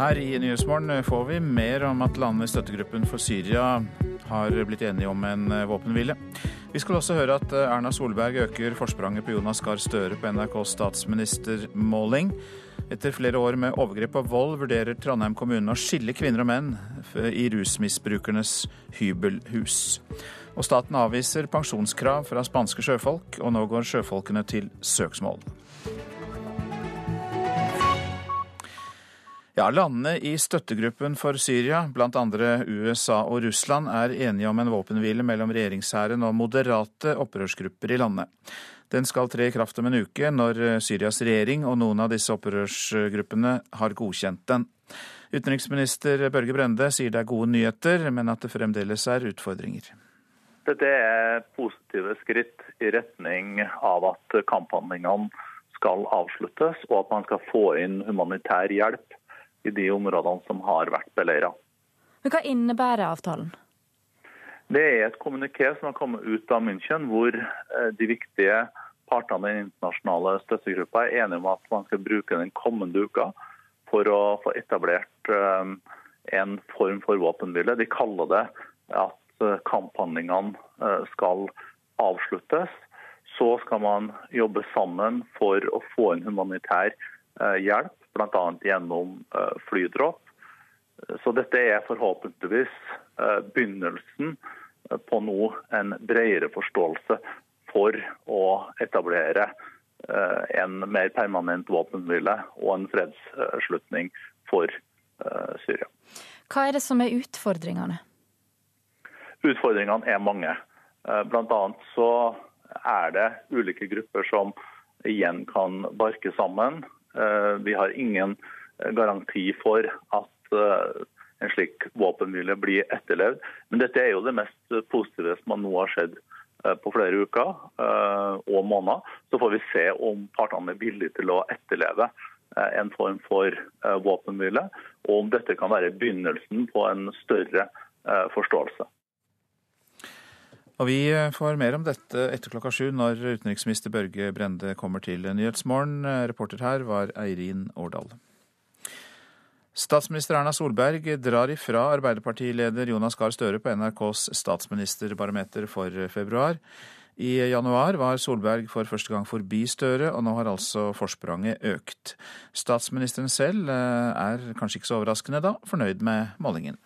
Her i Nyhetsmorgen får vi mer om at landene i støttegruppen for Syria har blitt enige om en våpenhvile. Vi skal også høre at Erna Solberg øker forspranget på Jonas Gahr Støre på NRKs statsministermåling. Etter flere år med overgrep og vold vurderer Trondheim kommune å skille kvinner og menn i rusmisbrukernes hybelhus. Og staten avviser pensjonskrav fra spanske sjøfolk, og nå går sjøfolkene til søksmål. Ja, Landene i støttegruppen for Syria, bl.a. USA og Russland, er enige om en våpenhvile mellom regjeringshæren og moderate opprørsgrupper i landet. Den skal tre i kraft om en uke, når Syrias regjering og noen av disse opprørsgruppene har godkjent den. Utenriksminister Børge Brende sier det er gode nyheter, men at det fremdeles er utfordringer. Dette er positive skritt i retning av at kamphandlingene skal avsluttes, og at man skal få inn humanitær hjelp i de områdene som har vært beleira. Hva innebærer avtalen? Det er et kommuniké som har kommet ut av München, hvor eh, de viktige partene i den internasjonale støttegruppa er enige om at man skal bruke den kommende uka for å få etablert eh, en form for våpenhvile. De kaller det at eh, kamphandlingene skal avsluttes. Så skal man jobbe sammen for å få en humanitær hjelp, bl.a. gjennom flydråp. Så dette er forhåpentligvis begynnelsen på nå en bredere forståelse for å etablere eh, en mer permanent våpenhvile og en fredsslutning for eh, Syria. Hva er det som er utfordringene? Utfordringene er mange. Blant Bl.a. så er det ulike grupper som igjen kan barke sammen. Vi har ingen garanti for at en slik våpenhvile blir etterlevd. Men dette er jo det mest positive som nå har skjedd eh, på flere uker eh, og måneder. Så får vi se om partene er villige til å etterleve eh, en form for våpenhvile, og om dette kan være begynnelsen på en større forståelse. Og Vi får mer om dette etter klokka sju, når utenriksminister Børge Brende kommer til Nyhetsmorgen. Reporter her var Eirin Årdal. Statsminister Erna Solberg drar ifra Arbeiderpartileder Jonas Gahr Støre på NRKs statsministerbarometer for februar. I januar var Solberg for første gang forbi Støre, og nå har altså forspranget økt. Statsministeren selv eh, er kanskje ikke så overraskende da fornøyd med målingen.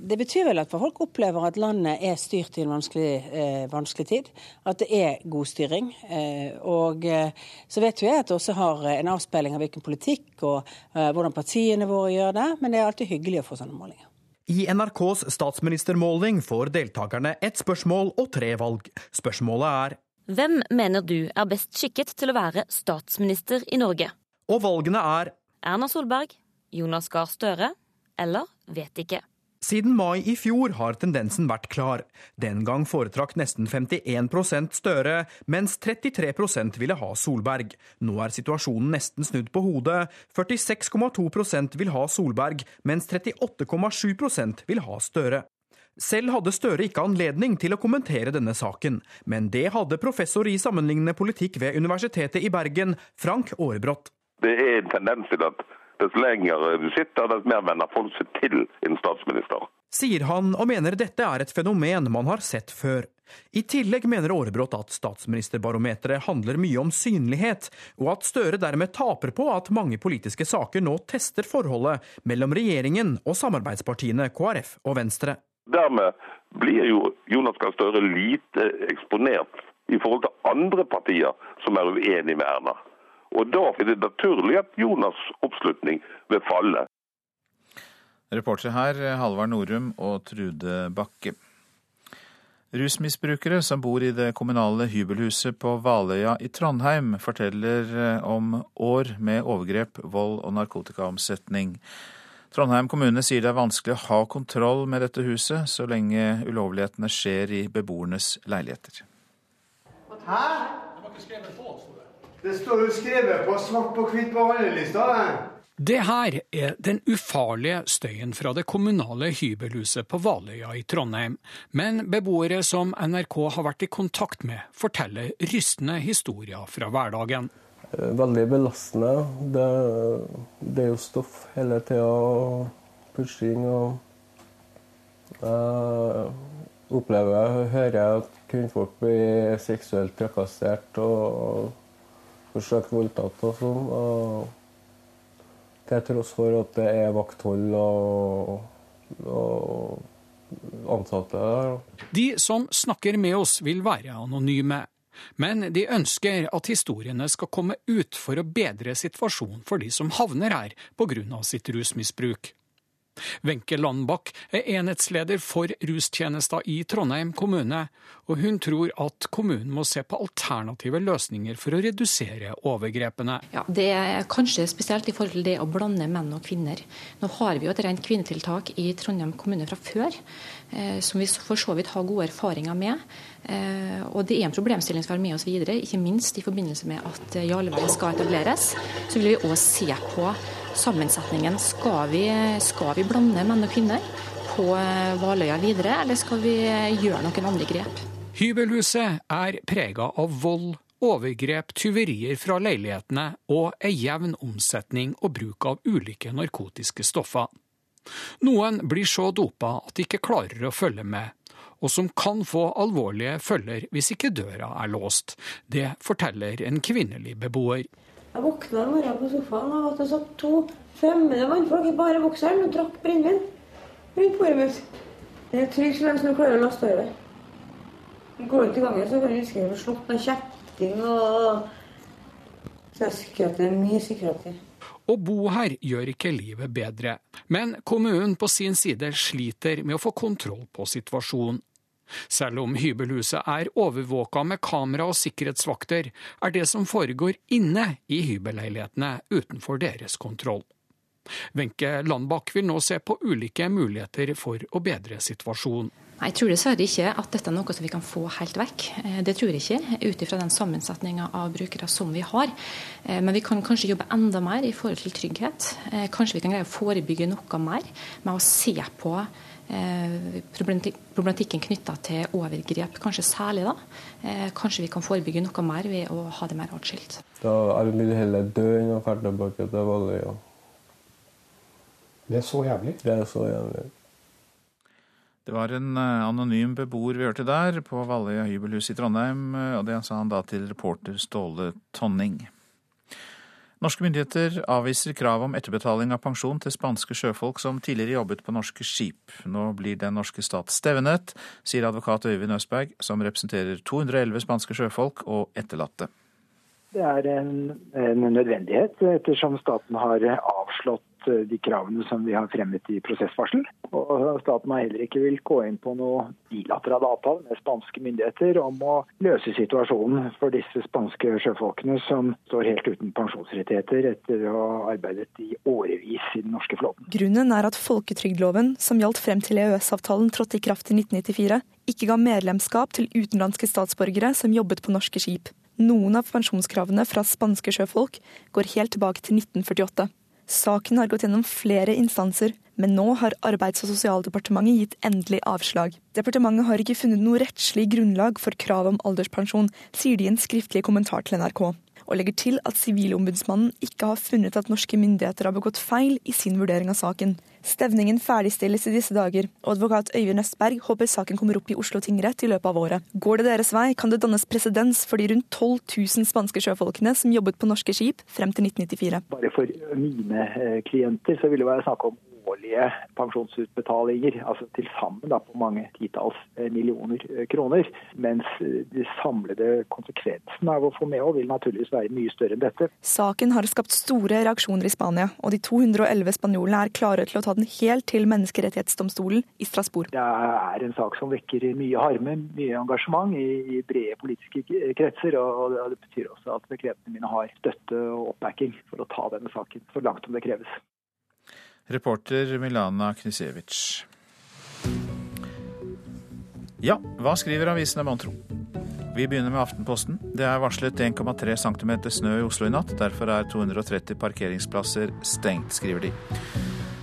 Det betyr vel at folk opplever at landet er styrt i en vanskelig, eh, vanskelig tid. At det er god styring. Eh, og eh, så vet jo jeg at det også har en avspeiling av hvilken politikk og eh, hvordan partiene våre gjør det, men det er alltid hyggelig å få sånne målinger. I NRKs statsministermåling får deltakerne ett spørsmål og tre valg. Spørsmålet er Hvem mener du er best skikket til å være statsminister i Norge? Og valgene er Erna Solberg, Jonas Gahr Støre eller vet ikke. Siden mai i fjor har tendensen vært klar. Den gang foretrakk nesten 51% Støre, mens 33% ville ha Solberg. Nå er situasjonen nesten snudd på hodet. 46,2% vil ha Solberg, mens 38,7% vil ha Støre. Selv hadde Støre ikke anledning til å kommentere denne saken, men det hadde professor i sammenlignende politikk ved Universitetet i Bergen, Frank Aarebrot. Det er en tendens til at dess lenger du sitter, dess mer venner folk seg til en statsminister. Sier han, og mener dette er et fenomen man har sett før. I tillegg mener Aarebrot at statsministerbarometeret handler mye om synlighet, og at Støre dermed taper på at mange politiske saker nå tester forholdet mellom regjeringen og samarbeidspartiene KrF og Venstre. Dermed blir jo Jonas Gahr Støre lite eksponert i forhold til andre partier som er uenig med Erna. Og Da er det naturlig at Jonas' oppslutning vil falle. Reportere her Halvard Norum og Trude Bakke. Rusmisbrukere som bor i det kommunale hybelhuset på Valøya i Trondheim, forteller eh, om år med overgrep, vold og narkotikaomsetning. Trondheim kommune sier det er vanskelig å ha kontroll med dette huset så lenge ulovlighetene skjer i beboernes leiligheter. Hæ? Det var ikke skrevet på, det står jo skrevet på svart på hvitt på handlelista. Det her er den ufarlige støyen fra det kommunale hybelhuset på Valøya i Trondheim. Men beboere som NRK har vært i kontakt med, forteller rystende historier fra hverdagen. veldig belastende. Det, det er jo stoff hele tida, pushing og Jeg opplever, hører at kvinnfolk blir seksuelt trakassert og forsøkt voldtatt og sånn. Til tross for at det er vakthold og, og ansatte der. De som snakker med oss vil være anonyme. Men de ønsker at historiene skal komme ut for å bedre situasjonen for de som havner her pga. sitt rusmisbruk. Wenche Landbakk er enhetsleder for rustjenester i Trondheim kommune, og hun tror at kommunen må se på alternative løsninger for å redusere overgrepene. Ja, Det er kanskje spesielt i forhold til det å blande menn og kvinner. Nå har vi jo et rent kvinnetiltak i Trondheim kommune fra før, som vi for så vidt har gode erfaringer med. Eh, og det er en problemstilling som vi har med oss videre, ikke minst i forbindelse med at Jarlveien skal etableres. Så vil vi òg se på sammensetningen. Skal vi, skal vi blande menn og kvinner på Valøya videre, eller skal vi gjøre noen andre grep? Hybelhuset er prega av vold, overgrep, tyverier fra leilighetene og ei jevn omsetning og bruk av ulike narkotiske stoffer. Noen blir så dopa at de ikke klarer å følge med, og som kan få alvorlige følger hvis ikke døra er låst. Det forteller en kvinnelig beboer. Jeg våkna en morgen på sofaen av at det satt to fremmede mannfolk i bare bokseren og drakk brennevin rundt bordet mitt. Det er trygt så lenge som du klarer å laste over. Går du til gangen, så kan du risikere å slått med kjetting og Så jeg er mye sikkerhet. Å bo her gjør ikke livet bedre, men kommunen på sin side sliter med å få kontroll på situasjonen. Selv om hybelhuset er overvåka med kamera og sikkerhetsvakter, er det som foregår inne i hybelleilighetene utenfor deres kontroll. Wenche Landbakk vil nå se på ulike muligheter for å bedre situasjonen. Jeg tror dessverre ikke at dette er noe som vi kan få helt vekk. Eh, det tror jeg ikke, ut ifra den sammensetninga av brukere som vi har. Eh, men vi kan kanskje jobbe enda mer i forhold til trygghet. Eh, kanskje vi kan greie å forebygge noe mer med å se på Eh, problematikken knytta til overgrep, kanskje særlig. da. Eh, kanskje vi kan forebygge noe mer ved å ha det mer atskilt. Da er det mye heller dø enn å dra tilbake til Valøya. Det er så jævlig? Det er så jævlig. Det var en eh, anonym beboer vi hørte der, på Valøya hybelhus i Trondheim. Og det sa han da til reporter Ståle Tonning. Norske myndigheter avviser krav om etterbetaling av pensjon til spanske sjøfolk som tidligere jobbet på norske skip. Nå blir den norske stat stevnet, sier advokat Øyvind Østberg, som representerer 211 spanske sjøfolk og etterlatte. Det er en, en nødvendighet, ettersom staten har avslått Eh, de kravene som vi har fremmet i prosessvarsel. Og staten har heller ikke vil gå inn på noe bilateral avtale med spanske myndigheter om å løse situasjonen for disse spanske sjøfolkene som står helt uten pensjonsrettigheter etter å ha arbeidet i årevis i den norske flåten. Grunnen er at folketrygdloven, som gjaldt frem til EØS-avtalen trådte i kraft i 1994, ikke ga medlemskap til utenlandske statsborgere som jobbet på norske skip. Noen av pensjonskravene fra spanske sjøfolk går helt tilbake til 1948. Saken har gått gjennom flere instanser, men nå har Arbeids- og sosialdepartementet gitt endelig avslag. Departementet har ikke funnet noe rettslig grunnlag for krav om alderspensjon, sier de i en skriftlig kommentar til NRK, og legger til at Sivilombudsmannen ikke har funnet at norske myndigheter har begått feil i sin vurdering av saken. Stevningen ferdigstilles i disse dager, og advokat Øyvind Østberg håper saken kommer opp i Oslo tingrett i løpet av året. Går det deres vei, kan det dannes presedens for de rundt 12 000 spanske sjøfolkene som jobbet på norske skip frem til 1994. Bare for mine eh, klienter så vil det være snakk om årlige pensjonsutbetalinger, altså til sammen på mange titalls eh, millioner eh, kroner. Mens eh, de samlede konsekvensene av å få med vil naturligvis være mye større enn dette. Saken har skapt store reaksjoner i Spania, og de 211 spanjolene er klare til å ta den helt til menneskerettighetsdomstolen i Strasbourg. Det er en sak som vekker mye harme, mye engasjement i brede politiske kretser. og Det betyr også at klientene mine har støtte og oppbacking for å ta denne saken så langt som det kreves. Reporter Milana Knisevic. Ja, hva skriver avisene, mon tro? Vi begynner med Aftenposten. Det er varslet 1,3 cm snø i Oslo i natt. Derfor er 230 parkeringsplasser stengt, skriver de.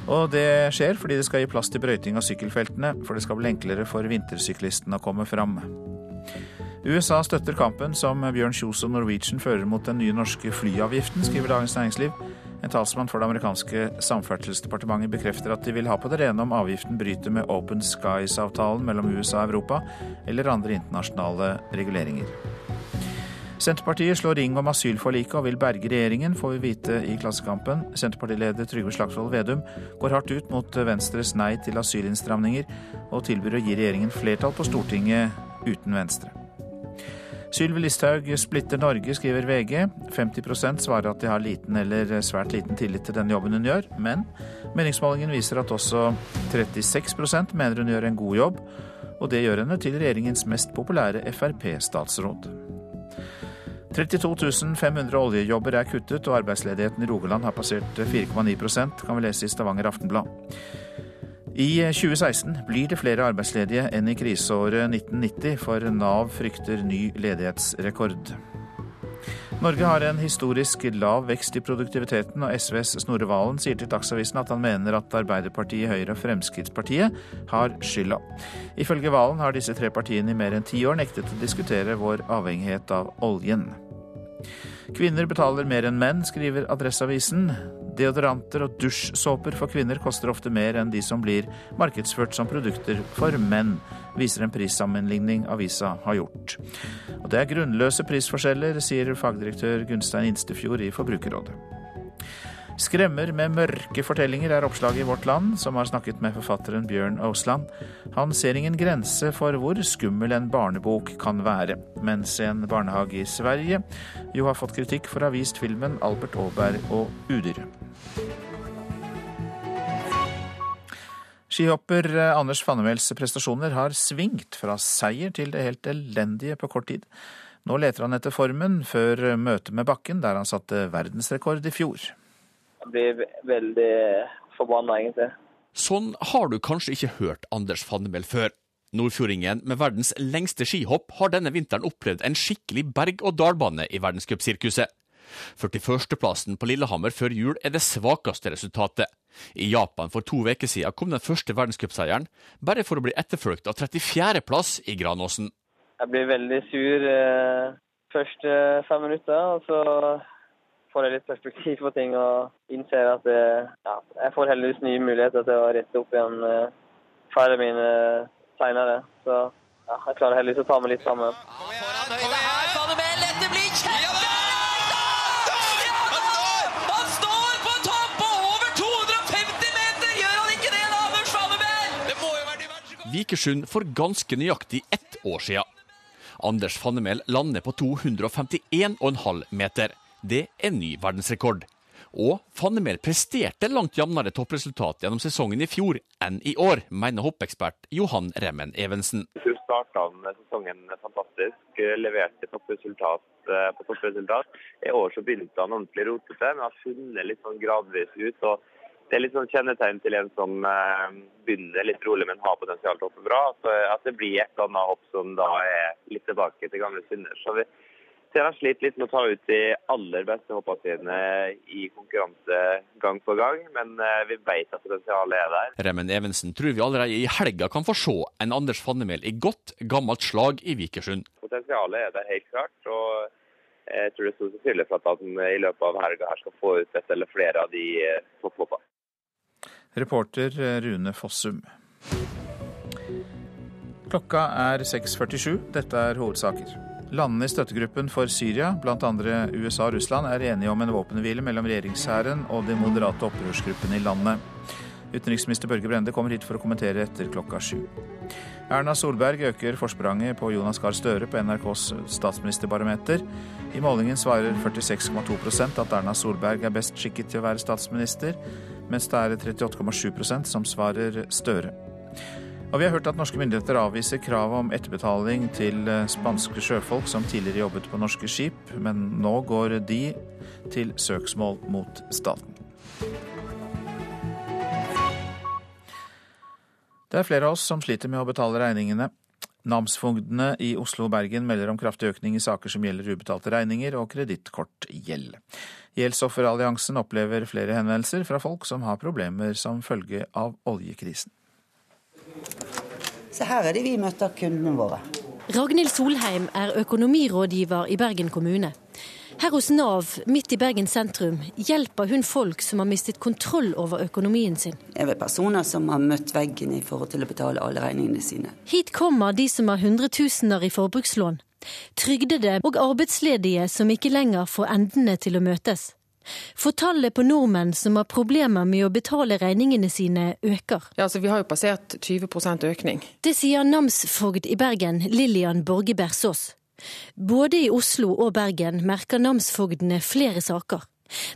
Og det skjer fordi det skal gi plass til brøyting av sykkelfeltene, for det skal bli enklere for vintersyklistene å komme fram. USA støtter kampen som Bjørn Kjos og Norwegian fører mot den nye norske flyavgiften, skriver Dagens Næringsliv. En talsmann for det amerikanske samferdselsdepartementet bekrefter at de vil ha på det rene om avgiften bryter med Open Skies-avtalen mellom USA og Europa, eller andre internasjonale reguleringer. Senterpartiet slår ring om asylforliket og vil berge regjeringen, får vi vite i Klassekampen. Senterpartileder Trygve Slagsvold Vedum går hardt ut mot Venstres nei til asylinnstramninger, og tilbyr å gi regjeringen flertall på Stortinget uten Venstre. Sylvi Listhaug splitter Norge, skriver VG. 50% svarer at de har liten eller svært liten tillit til den jobben hun gjør, men meningsmålingen viser at også 36 mener hun gjør en god jobb, og det gjør henne til regjeringens mest populære Frp-statsråd. 32 500 oljejobber er kuttet, og arbeidsledigheten i Rogaland har passert 4,9% kan vi lese i Stavanger Aftenblad. I 2016 blir det flere arbeidsledige enn i kriseåret 1990, for Nav frykter ny ledighetsrekord. Norge har en historisk lav vekst i produktiviteten, og SVs Snorre Valen sier til Dagsavisen at han mener at Arbeiderpartiet, Høyre og Fremskrittspartiet har skylda. Ifølge Valen har disse tre partiene i mer enn ti år nektet å diskutere vår avhengighet av oljen. Kvinner betaler mer enn menn, skriver Adresseavisen. Deodoranter og dusjsåper for kvinner koster ofte mer enn de som blir markedsført som produkter for menn, viser en prissammenligning avisa har gjort. Og det er grunnløse prisforskjeller, sier fagdirektør Gunstein Instefjord i Forbrukerrådet. Skremmer med mørke fortellinger er oppslaget i Vårt Land, som har snakket med forfatteren Bjørn Ausland. Han ser ingen grense for hvor skummel en barnebok kan være, mens en barnehage i Sverige jo har fått kritikk for å ha vist filmen Albert Aaberg og udyret. Skihopper Anders Fannemels prestasjoner har svingt fra seier til det helt elendige på kort tid. Nå leter han etter formen før møtet med bakken, der han satte verdensrekord i fjor. Jeg blir veldig forbanna, egentlig. Sånn har du kanskje ikke hørt Anders Fannemel før. Nordfjordingen med verdens lengste skihopp har denne vinteren opplevd en skikkelig berg-og-dal-bane i verdenscupsirkuset. 41.-plassen på Lillehammer før jul er det svakeste resultatet. I Japan for to uker siden kom den første verdenscupseieren, bare for å bli etterfulgt av 34.-plass i Granåsen. Jeg blir veldig sur eh, første fem minutter, og så får jeg litt perspektiv på ting og innser at det, ja, jeg får heldigvis nye muligheter til å rette opp igjen eh, feilene mine seinere. Så ja, jeg klarer heldigvis å ta meg litt sammen. Vikersund for ganske nøyaktig ett år siden. Anders Fannemel lander på 251,5 meter. Det er ny verdensrekord. Og Fannemel presterte langt jevnere toppresultat gjennom sesongen i fjor enn i år, mener hoppekspert Johan Remmen Evensen. Fjor starta sesongen fantastisk, leverte toppresultat eh, på toppresultat. I år så begynte han ordentlig rotete, men har funnet litt sånn gradvis ut. og det er litt sånn kjennetegn til en som eh, begynner litt rolig, men har potensial til å hoppe bra. At det blir et annet hopp som da er litt tilbake til gamle synder. Så vi, ser han sliter litt med å ta ut de aller beste hoppene sine i konkurranse gang på gang, men eh, vi vet at potensialet er der. Remmen Evensen tror vi allerede i helga kan få se en Anders Fannemel i godt, gammelt slag i Vikersund. Potensialet er der helt klart. og jeg tror det er stor sannsynlighet for at han i løpet av helga her skal få ut et eller flere av de eh, topphoppene. Reporter eh, Rune Fossum. Klokka er 6.47. Dette er hovedsaker. Landene i støttegruppen for Syria, bl.a. USA og Russland, er enige om en våpenhvile mellom regjeringshæren og de moderate opprørsgruppene i landet. Utenriksminister Børge Brende kommer hit for å kommentere etter klokka sju. Erna Solberg øker forspranget på Jonas Gahr Støre på NRKs statsministerbarometer. I målingen svarer 46,2% at Erna Solberg er best skikket til å være statsminister, mens det er 38,7% som svarer Støre. Og vi har hørt at norske myndigheter avviser kravet om etterbetaling til eh, spanske sjøfolk som tidligere jobbet på norske skip, men nå går de til søksmål mot staten. Det er flere av oss som sliter med å betale regningene. Namsfogdene i Oslo og Bergen melder om kraftig økning i saker som gjelder ubetalte regninger og kredittkortgjeld. Gjeldsofferalliansen opplever flere henvendelser fra folk som har problemer som følge av oljekrisen. Så her er det vi møter kundene våre. Ragnhild Solheim er økonomirådgiver i Bergen kommune. Her hos Nav, midt i Bergen sentrum, hjelper hun folk som har mistet kontroll over økonomien sin. Det er personer som har møtt veggen i forhold til å betale alle regningene sine. Hit kommer de som har hundretusener i forbrukslån. Trygdede og arbeidsledige som ikke lenger får endene til å møtes. For tallet på nordmenn som har problemer med å betale regningene sine, øker. Ja, altså Vi har jo passert 20% økning. Det sier namsfogd i Bergen, Lillian Borge Bersås. Både i Oslo og Bergen merker namsfogdene flere saker.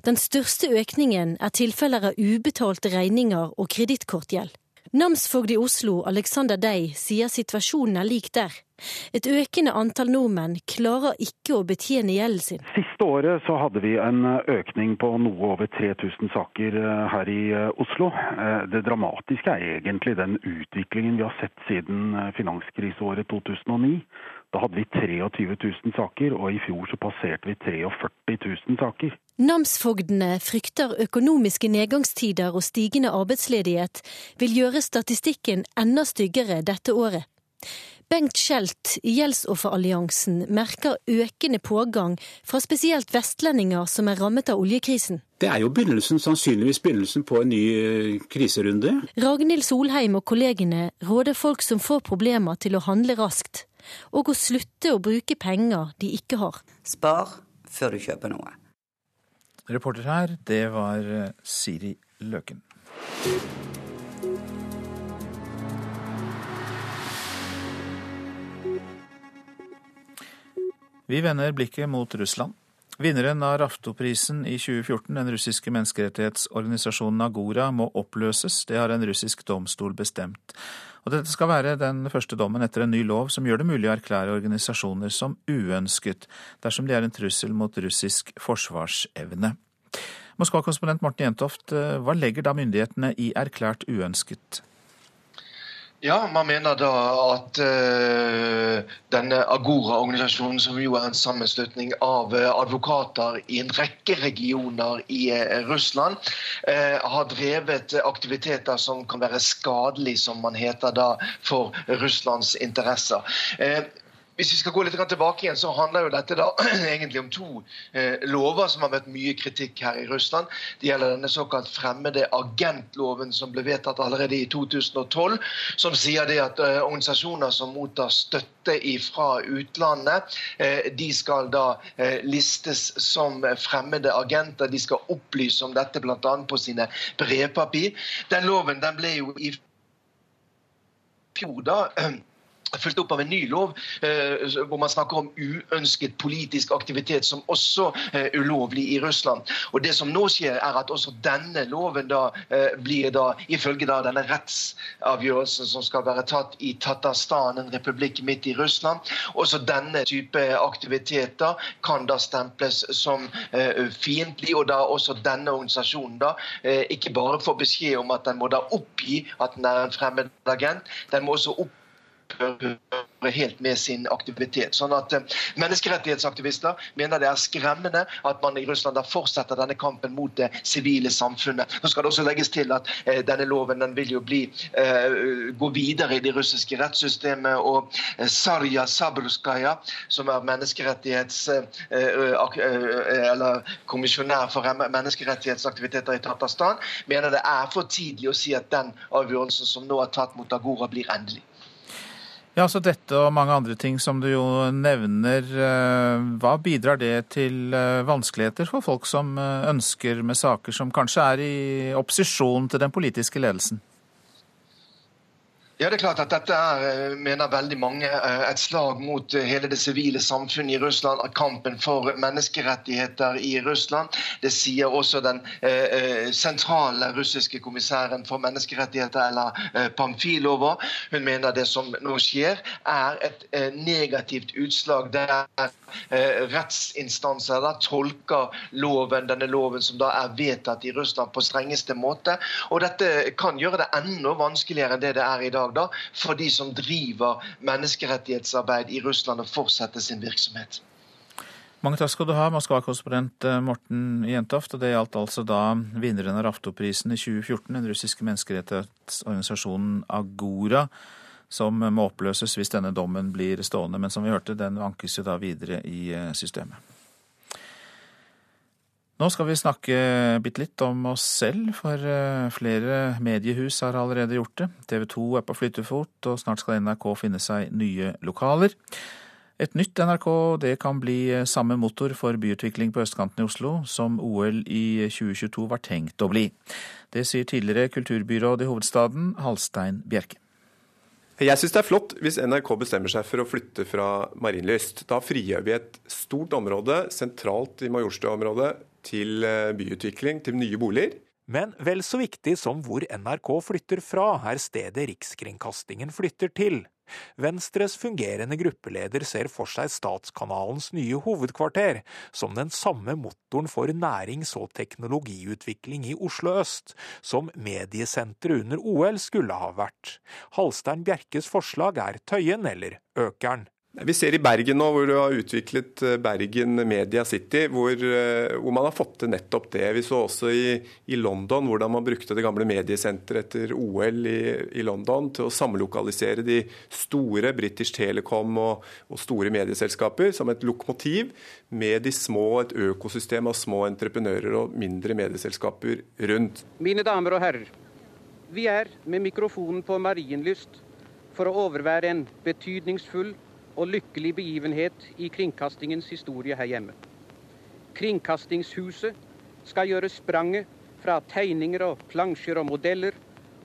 Den største økningen er tilfeller av ubetalte regninger og kredittkortgjeld. Namsfogd i Oslo, Alexander Dey, sier situasjonen er lik der. Et økende antall nordmenn klarer ikke å betjene gjelden sin. Siste året så hadde vi en økning på noe over 3000 saker eh, her i eh, Oslo. Eh, det dramatiske er egentlig den utviklingen vi har sett siden finanskriseåret 2009. Da hadde vi 23 000 saker, og i fjor så passerte vi 43 000 saker. Namsfogdene frykter økonomiske nedgangstider og stigende arbeidsledighet vil gjøre statistikken enda styggere dette året. Bengt Skjelt i Gjeldsofferalliansen merker økende pågang fra spesielt vestlendinger som er rammet av oljekrisen. Det er jo begynnelsen, sannsynligvis begynnelsen på en ny eh, kriserunde. Ragnhild Solheim og kollegene råder folk som får problemer til å handle raskt og å slutte å bruke penger de ikke har. Spar før du kjøper noe. Reporter her, det var eh, Siri Løken. Vi vender blikket mot Russland. Vinneren av Raftoprisen i 2014, den russiske menneskerettighetsorganisasjonen Agora, må oppløses. Det har en russisk domstol bestemt. Og dette skal være den første dommen etter en ny lov som gjør det mulig å erklære organisasjoner som uønsket, dersom de er en trussel mot russisk forsvarsevne. Moskva-konsponent Morten Jentoft, eh, hva legger da myndighetene i erklært uønsket? Ja, man mener da at uh, denne Agora-organisasjonen, som jo er en sammenslutning av uh, advokater i en rekke regioner i uh, Russland, har drevet aktiviteter som kan være skadelige, som man heter da, for Russlands interesser. Hvis vi skal gå litt tilbake igjen, så handler jo dette da egentlig om to eh, lover som har møtt mye kritikk her i Russland. Det gjelder denne såkalt fremmede agentloven som ble vedtatt allerede i 2012, som sier det at eh, organisasjoner som mottar støtte fra utlandet, eh, de skal da eh, listes som fremmede agenter. De skal opplyse om dette bl.a. på sine brevpapir. Den loven den ble jo i fjor da fulgt opp av en ny lov eh, hvor man snakker om uønsket politisk aktivitet som også er eh, ulovlig i Russland. Og Det som nå skjer, er at også denne loven da eh, blir da, ifølge da denne rettsavgjørelsen som skal være tatt i Tatarstan, en republikk midt i Russland, også denne type aktiviteter kan da stemples som eh, fiendtlig. Og da også denne organisasjonen da eh, ikke bare får beskjed om at den må da oppgi at den er en fremmed agent, den må også oppgi opphøre helt med sin aktivitet. Sånn at eh, Menneskerettighetsaktivister mener det er skremmende at man i Russland da fortsetter denne kampen mot det sivile samfunnet. Nå skal det også legges til at eh, denne loven den vil jo bli, eh, gå videre i det russiske rettssystemet. og Sarja Sabruskaja, som er menneskerettighets eller kommisjonær for menneskerettighetsaktiviteter i Tatarstan, mener det er for tidlig å si at den avgjørelsen som nå er tatt mot Agora, blir endelig. Ja, så Dette og mange andre ting som du jo nevner, eh, hva bidrar det til eh, vanskeligheter for folk som eh, ønsker med saker som kanskje er i opposisjon til den politiske ledelsen? Ja, det er klart at Dette er, eh, mener veldig mange, eh, et slag mot eh, hele det sivile samfunnet i Russland. Kampen for menneskerettigheter i Russland. Det sier også den eh, sentrale russiske kommissæren for menneskerettigheter, eller eh, Pamfilova. Hun mener det som nå skjer, er et eh, negativt utslag der rettsinstanser da tolker loven, denne loven som da er vedtatt i Russland, på strengeste måte. Og Dette kan gjøre det enda vanskeligere enn det det er i dag da, for de som driver menneskerettighetsarbeid i Russland og fortsetter sin virksomhet. Mange takk skal du ha, Moskva-korrespondent eh, Morten Jentoft. og Det gjaldt altså da vinneren av Raftoprisen i 2014, den russiske menneskerettighetsorganisasjonen Agora, som må oppløses hvis denne dommen blir stående. Men som vi hørte, den ankes jo da videre i eh, systemet. Nå skal vi snakke bitte litt om oss selv, for eh, flere mediehus har allerede gjort det. TV 2 er på flyttefot, og snart skal NRK finne seg nye lokaler. Et nytt NRK det kan bli eh, samme motor for byutvikling på østkanten i Oslo som OL i 2022 var tenkt å bli. Det sier tidligere kulturbyråd i hovedstaden, Halstein Bjerke. Jeg syns det er flott hvis NRK bestemmer seg for å flytte fra Marienlyst. Da frigjør vi et stort område sentralt i Majorstua-området til eh, byutvikling, til nye boliger. Men vel så viktig som hvor NRK flytter fra, er stedet Rikskringkastingen flytter til. Venstres fungerende gruppeleder ser for seg Statskanalens nye hovedkvarter som den samme motoren for nærings- og teknologiutvikling i Oslo øst, som mediesenteret under OL skulle ha vært. Halstein Bjerkes forslag er Tøyen eller Økern. Vi ser i Bergen nå, hvor du har utviklet eh, Bergen Media City, hvor, eh, hvor, man har fått til nettopp det. Vi så også i, i London hvordan man brukte det gamle mediesenteret etter OL i, i, London til å samlokalisere de store, British Telecom og, og, store medieselskaper, som et lokomotiv med de små, et økosystem av små entreprenører og mindre medieselskaper rundt. Mine damer og herrer, vi er med mikrofonen på Marienlyst for å overvære en betydningsfull og lykkelig begivenhet i kringkastingens historie her hjemme. Kringkastingshuset skal gjøre spranget fra tegninger og plansjer og modeller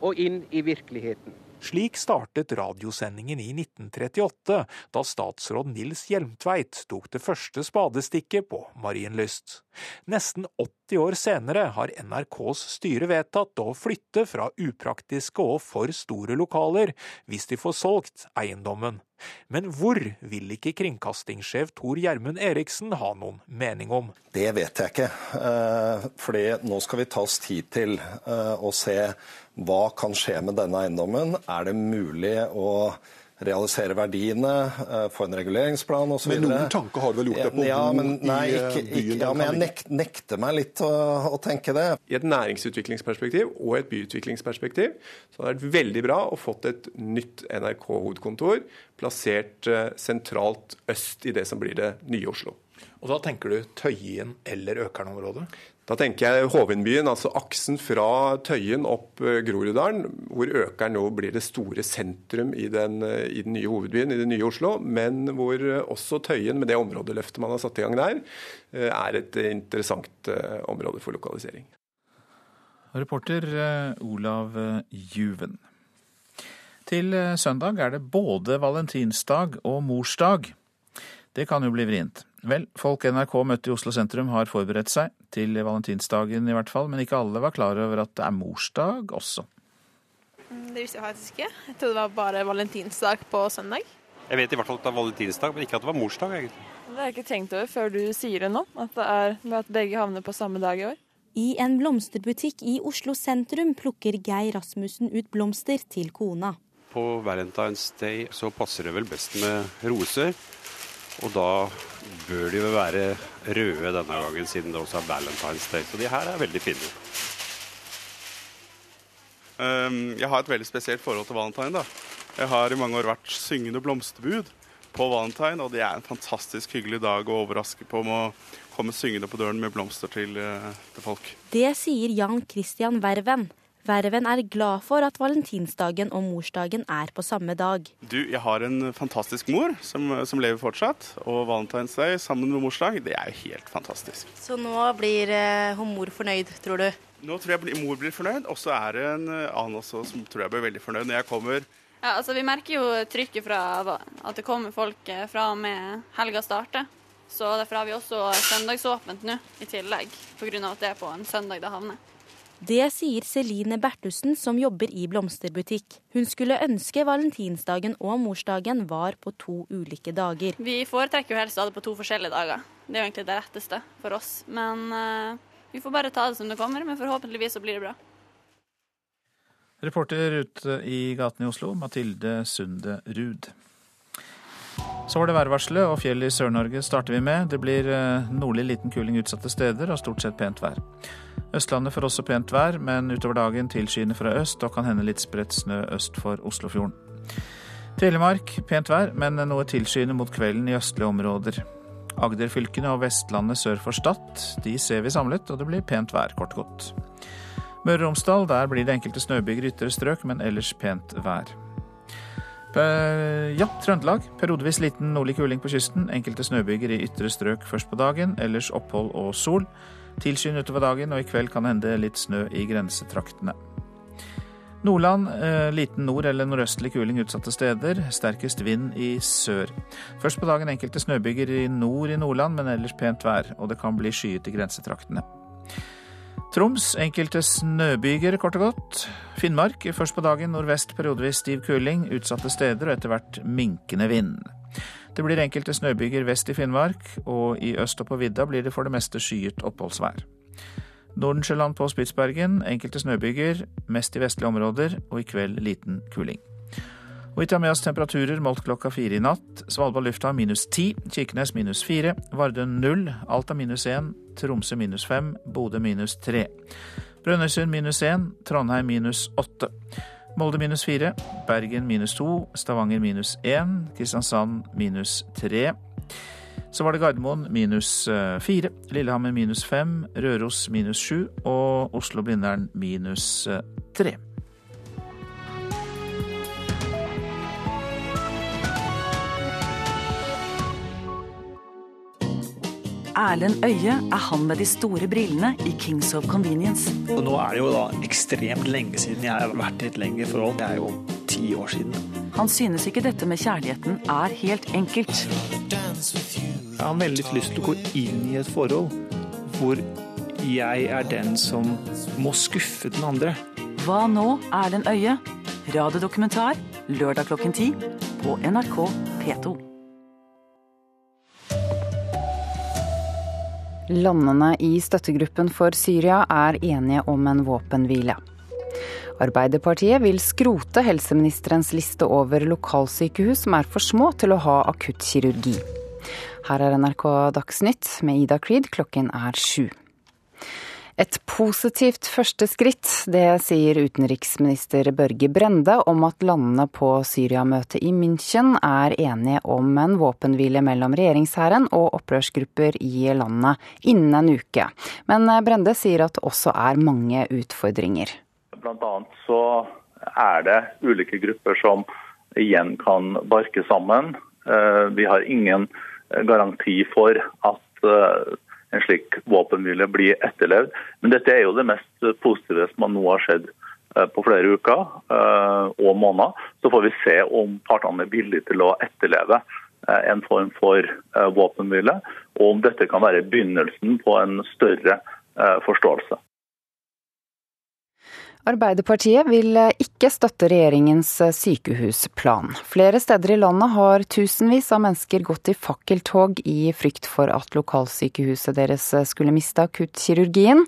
og inn i virkeligheten. Slik startet radiosendingen i 1938, da statsråd Nils Hjelmtveit tok det første spadestikket på Marienlyst. Nesten 80 år senere har NRKs styre vedtatt å flytte fra upraktiske og for store lokaler, hvis de får solgt eiendommen. Men hvor vil ikke kringkastingssjef Tor Gjermund Eriksen ha noen mening om? Det vet jeg ikke. For fordi nå skal vi ta oss tid til eh, å se hva kan skje med denne eiendommen. Er det mulig å realisere verdiene, eh, få en reguleringsplan osv. Men noen tanker har du vel gjort deg på ja, men, nei, ikke, ikke, ikke, ja, men jeg nek, nekter meg litt å, å, tenke det. I et næringsutviklingsperspektiv og et byutviklingsperspektiv så har det vært veldig bra å fått et nytt NRK-hovedkontor plassert eh, sentralt øst i det som blir det nye Oslo. Og Da tenker du Tøyen eller Økern-området? Da tenker jeg Hovinbyen, altså aksen fra Tøyen opp eh, Groruddalen, hvor Økern nå blir det store sentrum i den, eh, i den, nye hovedbyen, i det nye Oslo. Men hvor eh, også Tøyen, med det områdeløftet man har satt i gang der, er et interessant område for lokalisering. Reporter Olav Juven. Til søndag er det både valentinsdag og morsdag. Det kan jo bli vrient. Vel, folk NRK møtte i Oslo sentrum har forberedt seg, til valentinsdagen i hvert fall, men ikke alle var klar over at det er morsdag også. Mm, det visste jeg faktisk ikke. Jeg trodde det var bare valentinsdag på søndag. Jeg vet i hvert fall at det er valentinsdag, men ikke at det var morsdag. egentlig. Det har jeg ikke tenkt over før du sier det nå, at, det er, at begge havner på samme dag i år. I en blomsterbutikk i Oslo sentrum plukker Geir Rasmussen ut blomster til kona. På Valentine's Day så passer det vel best med roser. Og da bør de jo være røde denne gangen, siden det også er Valentine's Day. Så de her er veldig fine. Um, jeg har et veldig spesielt forhold til valentine. da. Jeg har i mange år vært syngende blomsterbud på valentine, og det er en fantastisk hyggelig dag å overraske på med å komme syngende på døren med blomster til, uh, til folk. Det sier Jan Christian Verven. Verven er glad for at valentinsdagen og morsdagen er på samme dag. Du, jeg har en fantastisk mor som, som lever fortsatt. Og Valentine's Day sammen med morsdag, det er jo helt fantastisk. Så nå blir hun mor fornøyd, tror du? Nå tror jeg mor blir fornøyd, og så er det en eh, annen også som tror jeg blir veldig fornøyd når jeg kommer. Ja, altså Vi merker jo trykket fra at det kommer folk eh, fra og med helga starter. Så derfor har vi også søndagsåpent nå i tillegg, pga. at det er på en søndag det havner. Det sier Celine Bertussen, som jobber i blomsterbutikk. Hun skulle ønske valentinsdagen og morsdagen var på to ulike dager. Vi foretrekker jo helst å ha det på to forskjellige dager. Det er jo egentlig det retteste for oss. Men uh, vi får bare ta det som det kommer. Men forhåpentligvis så blir det bra. Reporter ute i gatene i Oslo, Mathilde Sunde Ruud. Så var det værvarselet, og fjellet i Sør-Norge starter vi med. Det blir eh, nordlig liten kuling utsatte steder og stort sett pent vær. Østlandet får også pent vær, men utover dagen tilskyende fra øst og kan hende litt spredt snø øst for Oslofjorden. Telemark pent vær, men noe tilskyende mot kvelden i østlige områder. Agderfylkene og Vestlandet sør for Stad de ser vi samlet, og det blir pent vær, kort godt. Møre og Romsdal, der blir det enkelte snøbyger i ytre strøk, men ellers pent vær. Ja, Trøndelag. Periodevis liten nordlig kuling på kysten. Enkelte snøbyger i ytre strøk først på dagen, ellers opphold og sol. Tilskyende utover dagen, og i kveld kan det hende litt snø i grensetraktene. Nordland eh, liten nord- eller nordøstlig kuling utsatte steder. Sterkest vind i sør. Først på dagen enkelte snøbyger i nord i Nordland, men ellers pent vær. Og det kan bli skyet i grensetraktene. Troms enkelte snøbyger, kort og godt. Finnmark først på dagen nordvest periodevis stiv kuling. Utsatte steder og etter hvert minkende vind. Det blir enkelte snøbyger vest i Finnmark, og i øst og på vidda blir det for det meste skyet oppholdsvær. Nordensjøland på Spitsbergen enkelte snøbyger, mest i vestlige områder, og i kveld liten kuling. Og vi tar med oss temperaturer målt klokka fire i natt. Svalbard lufthavn minus ti, Kirkenes minus fire, Vardø null, Alta minus én, Tromsø minus fem, Bodø minus tre. Brønnøysund minus én, Trondheim minus åtte. Molde minus fire, Bergen minus to, Stavanger minus én, Kristiansand minus tre. Så var det Gardermoen minus eh, fire, Lillehammer minus fem, Røros minus sju og Oslo-Blindern minus eh, tre. Erlend Øye er han med de store brillene i Kings of Convenience. Og nå er det jo da ekstremt lenge siden jeg har vært i et lengre forhold. Det er jo ti år siden. Han synes ikke dette med kjærligheten er helt enkelt. Jeg har veldig lyst til å gå inn i et forhold hvor jeg er den som må skuffe den andre. Hva nå, Erlend Øye? Radiodokumentar lørdag klokken ti på NRK P2. Landene i støttegruppen for Syria er enige om en våpenhvile. Arbeiderpartiet vil skrote helseministerens liste over lokalsykehus som er for små til å ha akuttkirurgi. Her er NRK Dagsnytt med Ida Creed, klokken er sju. Et positivt første skritt, det sier utenriksminister Børge Brende om at landene på Syria-møtet i München er enige om en våpenhvile mellom regjeringshæren og opprørsgrupper i landet innen en uke. Men Brende sier at det også er mange utfordringer. Blant annet så er det ulike grupper som igjen kan barke sammen. Eh, vi har ingen garanti for at eh, en slik våpenhvile blir etterlevd. Men dette er jo det mest positive som nå har skjedd eh, på flere uker og måneder. Så får vi se om partene er villige til å etterleve en form for våpenhvile, og om dette kan være begynnelsen på en større forståelse. Arbeiderpartiet vil ikke støtte regjeringens sykehusplan. Flere steder i landet har tusenvis av mennesker gått i fakkeltog i frykt for at lokalsykehuset deres skulle miste akuttkirurgien.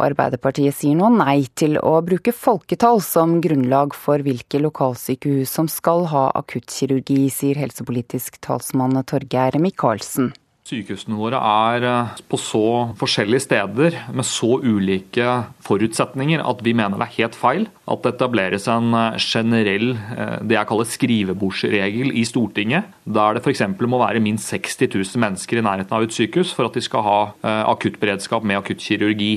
Og Arbeiderpartiet sier nå nei til å bruke folketall som grunnlag for hvilke lokalsykehus som skal ha akuttkirurgi, sier helsepolitisk talsmann Torgeir Micaelsen. Sykehusene våre er eh, på så forskjellige steder med så ulike forutsetninger at vi mener det er helt feil at det etableres en eh, generell eh, det jeg kaller skrivebordsregel i Stortinget, der det f.eks. må være minst 60 000 mennesker i nærheten av et sykehus for at de skal ha akuttberedskap med akuttkirurgi.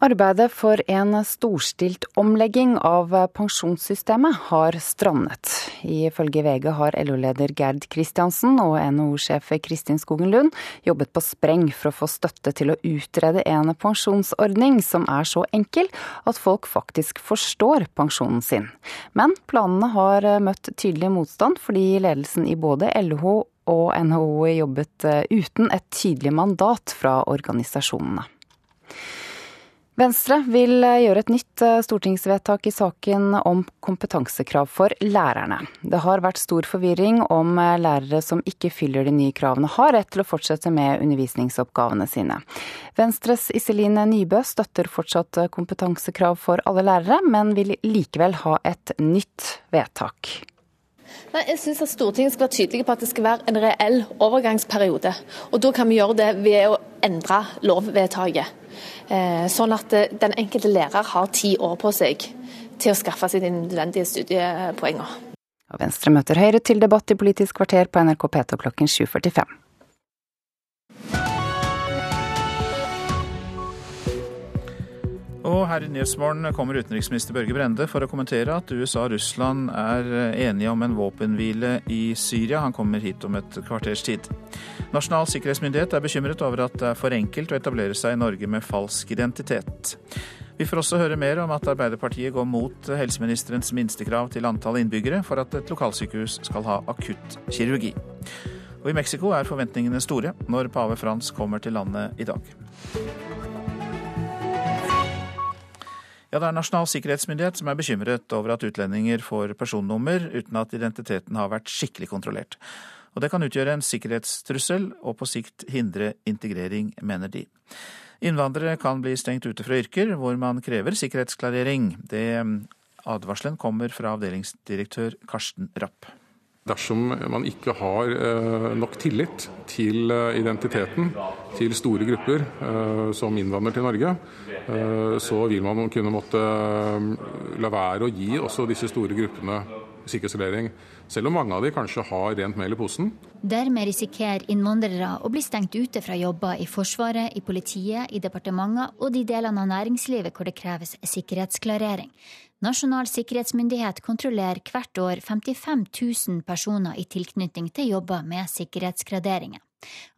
Arbeidet for en storstilt omlegging av pensjonssystemet har strandet. Ifølge VG har LO-leder Gerd Kristiansen og NHO-sjef Kristin Skogen Lund jobbet på spreng for å få støtte til å utrede en pensjonsordning som er så enkel at folk faktisk forstår pensjonen sin. Men planene har møtt tydelig motstand fordi ledelsen i både LO og NHO jobbet uten et tydelig mandat fra organisasjonene. Venstre vil eh, gjøre et nytt eh, stortingsvedtak i saken om kompetansekrav for lærerne. Det har vært stor forvirring om eh, lærere som ikke fyller de nye kravene har rett til å fortsette med undervisningsoppgavene sine. Venstres Iselin Nybø støtter fortsatt kompetansekrav for alle lærere, men vil likevel ha et nytt vedtak. Nei, jeg synes at Stortinget skal være tydelig på at det skal være en reell overgangsperiode. Og Da kan vi gjøre det ved å endre lovvedtaket. Eh, sånn at eh, den enkelte lærer har ti år på seg til å skaffe seg de nødvendige studiepoengene. Venstre møter Høyre til debatt i Politisk kvarter på NRK P2 klokken 7.45. Og her i Nyhetsmorgen kommer utenriksminister Børge Brende for å kommentere at USA og Russland er enige om en våpenhvile i Syria. Han kommer hit om et kvarters tid. Nasjonal sikkerhetsmyndighet er bekymret over at det er for enkelt å etablere seg i Norge med falsk identitet. Vi får også høre mer om at Arbeiderpartiet går mot helseministerens minstekrav til antall innbyggere for at et lokalsykehus skal ha akuttkirurgi. Og i Mexico er forventningene store når pave Frans kommer til landet i dag. Ja, Det er Nasjonal sikkerhetsmyndighet som er bekymret over at utlendinger får personnummer uten at identiteten har vært skikkelig kontrollert. Og Det kan utgjøre en sikkerhetstrussel og på sikt hindre integrering, mener de. Innvandrere kan bli stengt ute fra yrker hvor man krever sikkerhetsklarering. Det advarselen kommer fra avdelingsdirektør Karsten Rapp. Dersom man ikke har eh, nok tillit til eh, identiteten til store grupper eh, som innvandrer til Norge, så vil man kunne måtte la være å gi også disse store gruppene sikkerhetsreglering, selv om mange av de kanskje har rent mel i posen. Dermed risikerer innvandrere å bli stengt ute fra jobber i Forsvaret, i politiet, i departementer og de delene av næringslivet hvor det kreves sikkerhetsklarering. Nasjonal sikkerhetsmyndighet kontrollerer hvert år 55 000 personer i tilknytning til jobber med sikkerhetsgraderinger.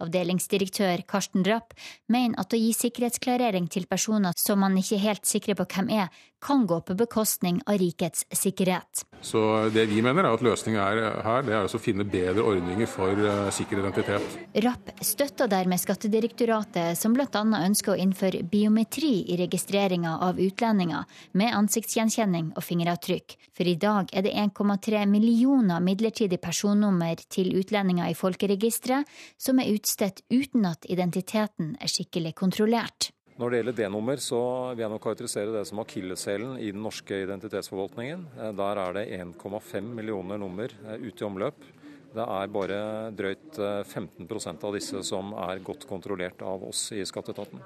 Avdelingsdirektør Karsten Rapp mener at å gi sikkerhetsklarering til personer som man ikke er helt sikre på hvem er, kan gå på bekostning av rikets sikkerhet. Så Det vi mener er at løsningen er her, det er å finne bedre ordninger for uh, sikker identitet. Rapp støtter dermed Skattedirektoratet, som bl.a. ønsker å innføre biometri i registreringa av utlendinger, med ansiktsgjenkjenning og fingeravtrykk. For i dag er det 1,3 millioner midlertidig personnummer til utlendinger i folkeregisteret, som er utstedt uten at identiteten er skikkelig kontrollert. Når det gjelder D-nummer, så vil jeg nok karakterisere det som akilleshælen i den norske identitetsforvaltningen. Eh, der er det 1,5 millioner nummer eh, ute i omløp. Det er bare drøyt 15 eh, av disse som er godt kontrollert av oss i skatteetaten.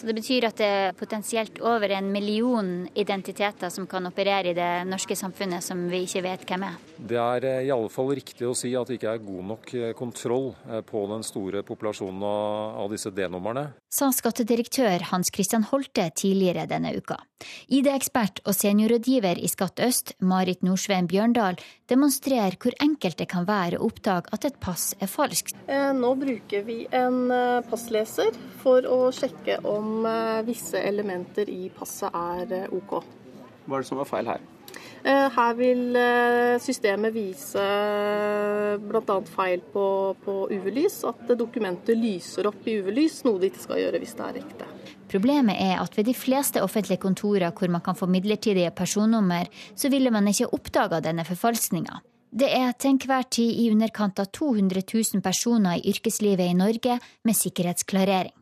Så det betyr at det er potensielt over en million identiteter som kan operere i det norske samfunnet som vi ikke vet hvem er? Det er eh, i alle fall riktig å si at det ikke er god nok eh, kontroll eh, på den store populasjonen av disse D-numrene. Sa skattedirektør Hans Christian Holte tidligere denne uka. ID-ekspert og seniorrådgiver i Skatt øst, Marit Norsvein Bjørndal, demonstrerer hvor enkelt det kan være å oppdage at et pass er falskt. Nå bruker vi en passleser for å sjekke om eh, visse elementer i passet er eh, OK. Hva er det som er feil her? Eh, her vil systemet vise bl.a. feil på, på UV-lys, at dokumentet lyser opp i UV-lys, noe det ikke skal gjøre hvis det er ekte. Problemet er at ved de fleste offentlige kontorer hvor man kan få midlertidige personnummer, så ville man ikke oppdaga denne forfalskninga. Det er til enhver tid i underkant av 200 000 personer i yrkeslivet i Norge med sikkerhetsklarering.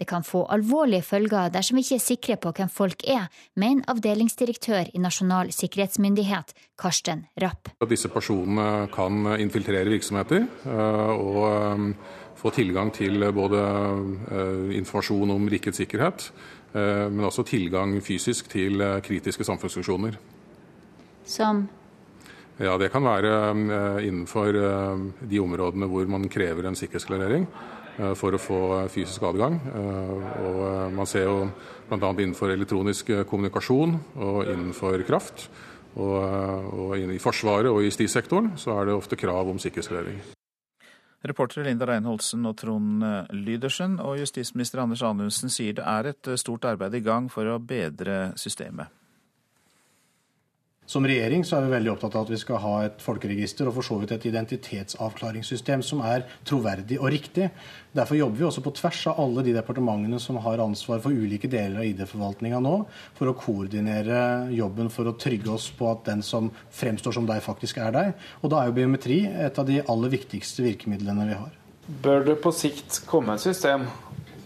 Det kan få alvorlige følger dersom vi ikke er sikre på hvem folk er, mener avdelingsdirektør i Nasjonal sikkerhetsmyndighet, Karsten Rapp. Disse personene kan infiltrere virksomheter eh, og eh, få tilgang til både eh, informasjon om rikets sikkerhet, men også tilgang fysisk til kritiske samfunnsfunksjoner. Som? Ja, Det kan være innenfor de områdene hvor man krever en sikkerhetsklarering. Eh, for å få fysisk adgang. Eh, og eh, man ser jo bl.a. innenfor elektronisk kommunikasjon og innenfor kraft. Og, og I Forsvaret og i justissektoren så er det ofte krav om sikkerhetsklarering. Reportere Linda Reinholdsen og Trond Lydersen og justisminister Anders Anundsen sier det er et stort arbeid i gang for å bedre systemet. Som regjering så er vi veldig opptatt av at vi skal ha et folkeregister og for så vidt et identitetsavklaringssystem som er troverdig og riktig. Derfor jobber vi også på tvers av alle de departementene som har ansvar for ulike deler av ID-forvaltninga nå, for å koordinere jobben for å trygge oss på at den som fremstår som deg, faktisk er deg. Og da er jo biometri et av de aller viktigste virkemidlene vi har. Bør det på sikt komme et system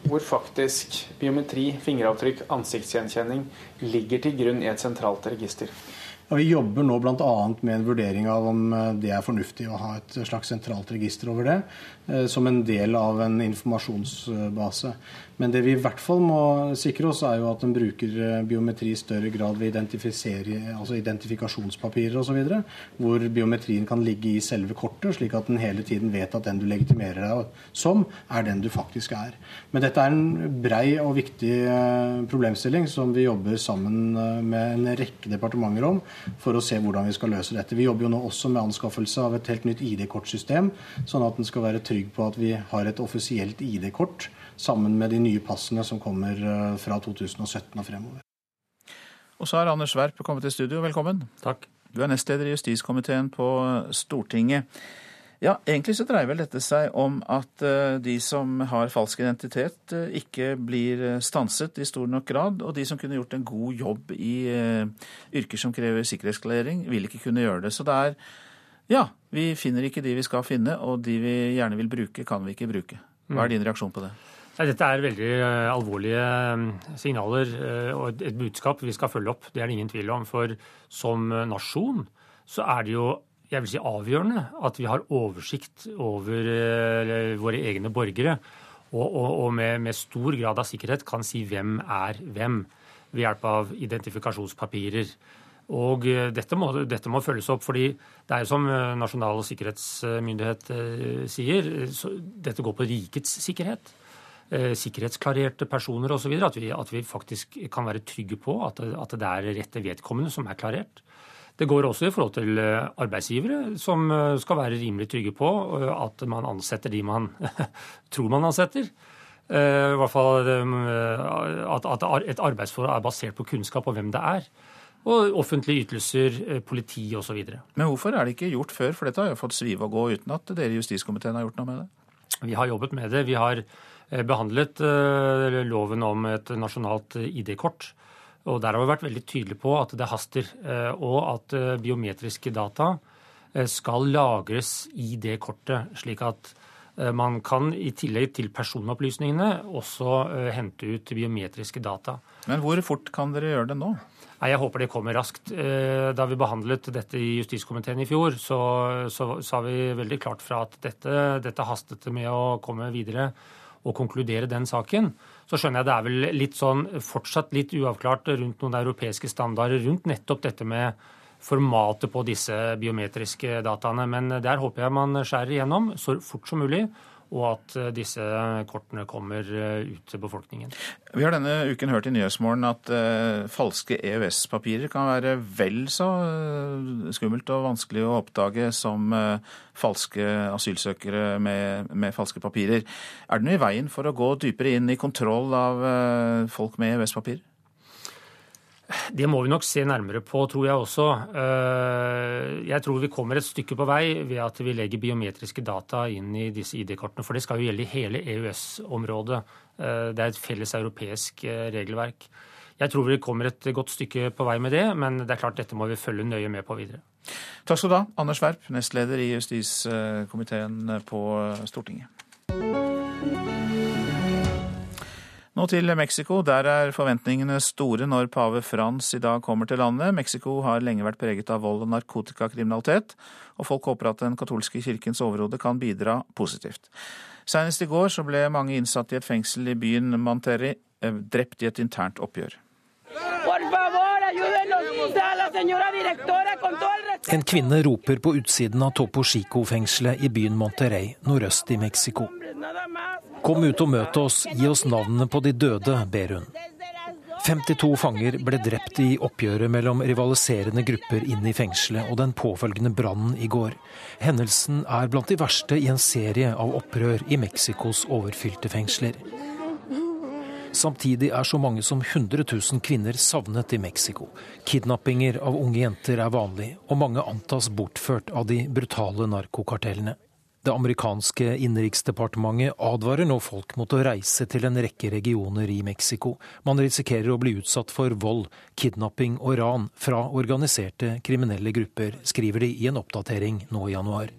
hvor faktisk biometri, fingeravtrykk, ansiktsgjenkjenning ligger til grunn i et sentralt register? Og Vi jobber nå bl.a. med en vurdering av om eh, det er fornuftig å ha et slags sentralt register over det, som en del av en informasjonsbase. Men det vi i hvert fall må sikre oss, er jo at en bruker eh, biometri i større grad ved altså identifikasjonspapirer osv., hvor biometrien kan ligge i selve kortet, slik at en hele tiden vet at den du legitimerer deg som, er den du faktisk er. Men dette er en brei og viktig eh, problemstilling som vi jobber sammen eh, med en rekke departementer om for å se hvordan vi skal løse dette. Vi jobber jo nå også med anskaffelse av et helt nytt ID-kortsystem, sånn at en skal være trygg på at vi har et offisielt ID-kort sammen med de nye passene som kommer eh, fra 2017 og fremover. Og så har Anders Werp kommet til studio. Velkommen. Takk. Du er nestleder i justiskomiteen på Stortinget. Ja, Egentlig så dreier vel dette seg om at eh, de som har falsk identitet, eh, ikke blir stanset i stor nok grad. Og de som kunne gjort en god jobb i yrker som krever sikkerhetsklarering, vil ikke kunne gjøre det. Så det er ja, vi finner ikke de vi skal finne, og de vi gjerne vil bruke, kan vi ikke bruke. Hva er mm. din reaksjon på det? Dette er veldig eh, alvorlige eh, signaler eh, og et budskap vi skal følge opp. Det er det ingen tvil om. For som nasjon så er det jo jeg vil si avgjørende at vi har oversikt over våre egne borgere. Og, og, og med, med, stor grad av sikkerhet kan si hvem er hvem ved hjelp av identifikasjonspapirer. Og dette må, dette må, følges opp, fordi det er jo som Nasjonal sikkerhetsmyndighet sier, dette går på rikets sikkerhet. Eh, sikkerhetsklarerte personer osv. At, vi, at vi faktisk kan være trygge på at, at det er rette vedkommende som er klarert. Det går også i forhold til eh, arbeidsgivere, som eh, skal være rimelig trygge på at man ansetter de man tror man ansetter. I hvert fall at et arbeidsforhold er basert på kunnskap og hvem det er. Og offentlige ytelser, politi osv. Men hvorfor er det ikke gjort før? For dette har jo fått svive og gå uten at dere i justiskomiteen har gjort noe med det? Vi har jobbet med det. Vi har Eh, behandlet eh, loven om et nasjonalt ID-kort. Og Der har vi vært veldig tydelige på at det haster, eh, og at biometriske data skal lagres i det kortet, slik at man kan i tillegg til personopplysningene også hente ut biometriske data. Men hvor fort kan dere gjøre det nå? Nei, Jeg håper det kommer raskt. Da vi behandlet dette i justiskomiteen i fjor, så, så sa vi veldig klart fra at dette, dette hastet med å komme videre og konkludere den saken. Så skjønner jeg det er vel litt sånn fortsatt litt uavklart rundt noen europeiske standarder rundt nettopp dette med formatet på disse biometriske dataene. Men der håper jeg man skjærer igjennom så fort som mulig og at eh, disse kortene kommer eh, ut til befolkningen. Vi har denne uken hørt i Nyhetsmorgen at uh, falske EØS-papirer kan være vel så skummelt og vanskelig å oppdage som falske asylsøkere med, med, falske papirer. Er det noe i veien for å gå dypere inn i kontroll av folk med EØS-papirer? Det må vi nok se nærmere på, tror jeg også. Eh, jeg tror vi kommer et stykke på vei ved at vi legger biometriske data inn i disse ID-kortene. For det skal jo gjelde i hele EØS-området. Eh, det er et felles europeisk eh, regelverk. Jeg tror vi kommer et godt stykke på vei med det, men det er klart dette må vi følge nøye med på videre. Takk skal du ha, Anders Werp, nestleder i justiskomiteen på Stortinget. Nå til Mexico. Der er forventningene store når pave Frans i dag kommer til landet. Mexico har lenge vært preget av vold og narkotikakriminalitet, og folk håper at den katolske kirkens overhode kan bidra positivt. Senest i går så ble mange innsatte i et fengsel i byen Monterrey eh, drept i et internt oppgjør. En kvinne roper på utsiden av Topo Chico-fengselet i byen Monterrey nordøst i Mexico. Kom ut og møt oss, gi oss navnene på de døde, ber hun. 52 fanger ble drept i oppgjøret mellom rivaliserende grupper inn i fengselet og den påfølgende brannen i går. Hendelsen er blant de verste i en serie av opprør i Mexicos overfylte fengsler. Samtidig er så mange som 100 000 kvinner savnet i Mexico. Kidnappinger av unge jenter er vanlig, og mange antas bortført av de brutale narkokartellene. Det amerikanske innenriksdepartementet advarer nå folk mot å reise til en rekke regioner i Mexico. Man risikerer å bli utsatt for vold, kidnapping og ran fra organiserte kriminelle grupper, skriver de i en oppdatering nå i januar.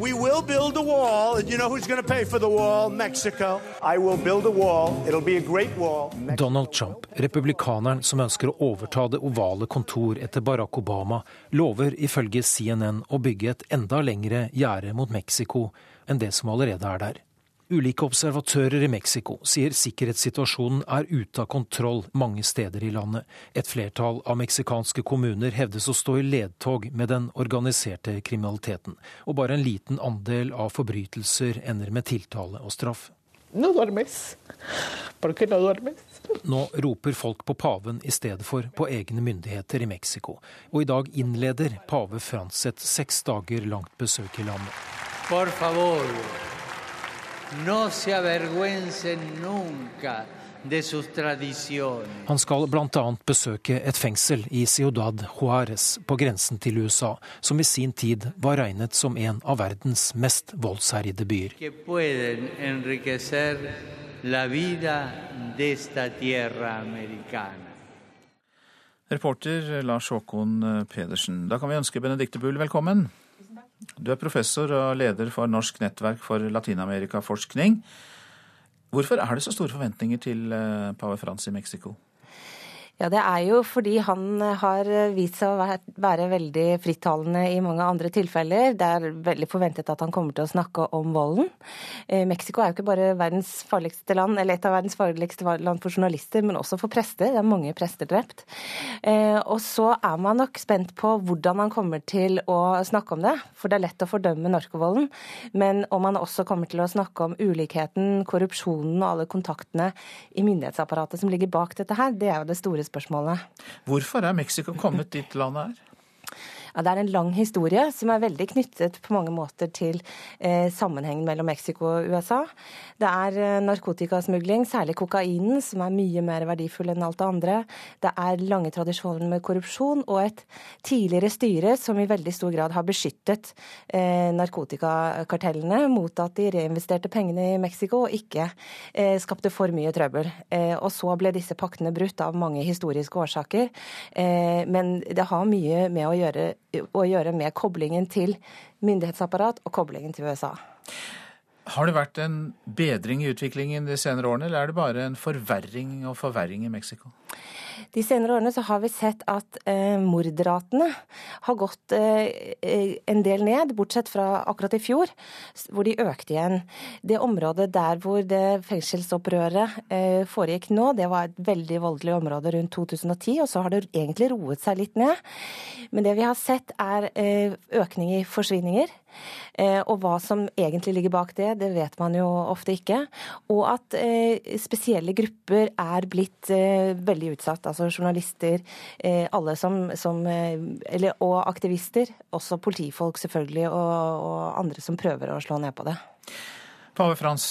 We will build a wall, and you know who's going to pay for the wall? Mexico. I will build a wall. It'll be a great wall. Donald Trump, republikaneren som ønsker å overta det ovale kontor etter Barack Obama, lover ifølge CNN å bygge et enda lengre gjerde mot Mexico enn det som allerede er der. Ulike observatører i Mexico sier sikkerhetssituasjonen er ute av kontroll mange steder i landet. Et flertall av meksikanske kommuner hevdes å stå i ledtog med den organiserte kriminaliteten, og bare en liten andel av forbrytelser ender med tiltale og straff. No duermes. ¿Por qué no duermes? Nå roper folk på paven i stedet for på egne myndigheter i Mexico, og i dag innleder pave Frans et seks dager langt besøk i landet. For favor. No se avergüencen nunca de sus tradiciones. Han skal bl.a. besøke et fengsel i Ciudad Juárez på grensen til USA, som i sin tid var regnet som en av verdens mest voldsherjede byer. Que pueden enriquecer la vida de esta tierra americana. Reporter Lars Håkon Pedersen. Da kan vi ønske Benedicte Bull velkommen. Du er professor og leder for Norsk nettverk for latinamerikaforskning. Hvorfor er det så store forventninger til eh, pave Frans i Mexico? Ja, Det er jo fordi han har vist seg å være veldig frittalende i mange andre tilfeller. Det er veldig forventet at han kommer til å snakke om volden. Eh, Mexico er jo ikke bare verdens farligste land, eller et av verdens farligste land for journalister, men også for prester. Det er mange prester drept. Eh, og så er man nok spent på hvordan han kommer til å snakke om det. For det er lett å fordømme narkovolden. Men om han også kommer til å snakke om ulikheten, korrupsjonen og alle kontaktene i myndighetsapparatet som ligger bak dette her, det er jo det store spørsmålet spørsmålet. Hvorfor er Mexico kommet dit landet er? Ja, det er en lang historie som er veldig knyttet på mange måter til eh, sammenhengen mellom Mexico og USA. Det er eh, narkotikasmugling, særlig kokainen, som er mye mer verdifull enn alt det andre. Det er lange tradisjoner med korrupsjon og et tidligere styre som i veldig stor grad har beskyttet eh, narkotikakartellene mot at de reinvesterte pengene i Mexico og ikke eh, skapte for mye trøbbel. Eh, og så ble disse paktene brutt av mange historiske årsaker. Eh, men det har mye med å gjøre å gjøre med koblingen til myndighetsapparat og koblingen til USA. Har det vært en bedring i utviklingen de senere årene, eller er det bare en forverring og forverring i Mexico? De senere årene så har vi sett at eh, mordratene har gått eh, en del ned, bortsett fra akkurat i fjor, hvor de økte igjen. Det området der hvor det fengselsopprøret eh, foregikk nå, det var et veldig voldelig område rundt 2010, og så har det egentlig roet seg litt ned. Men det vi har sett er eh, økning i forsvinninger. Eh, og hva som egentlig ligger bak det, det vet man jo ofte ikke. Og at eh, spesielle grupper er blitt eh, veldig utsatt. Altså journalister, alle som, som eller, Og aktivister. Også politifolk selvfølgelig, og, og andre som prøver å slå ned på det. Pave Frans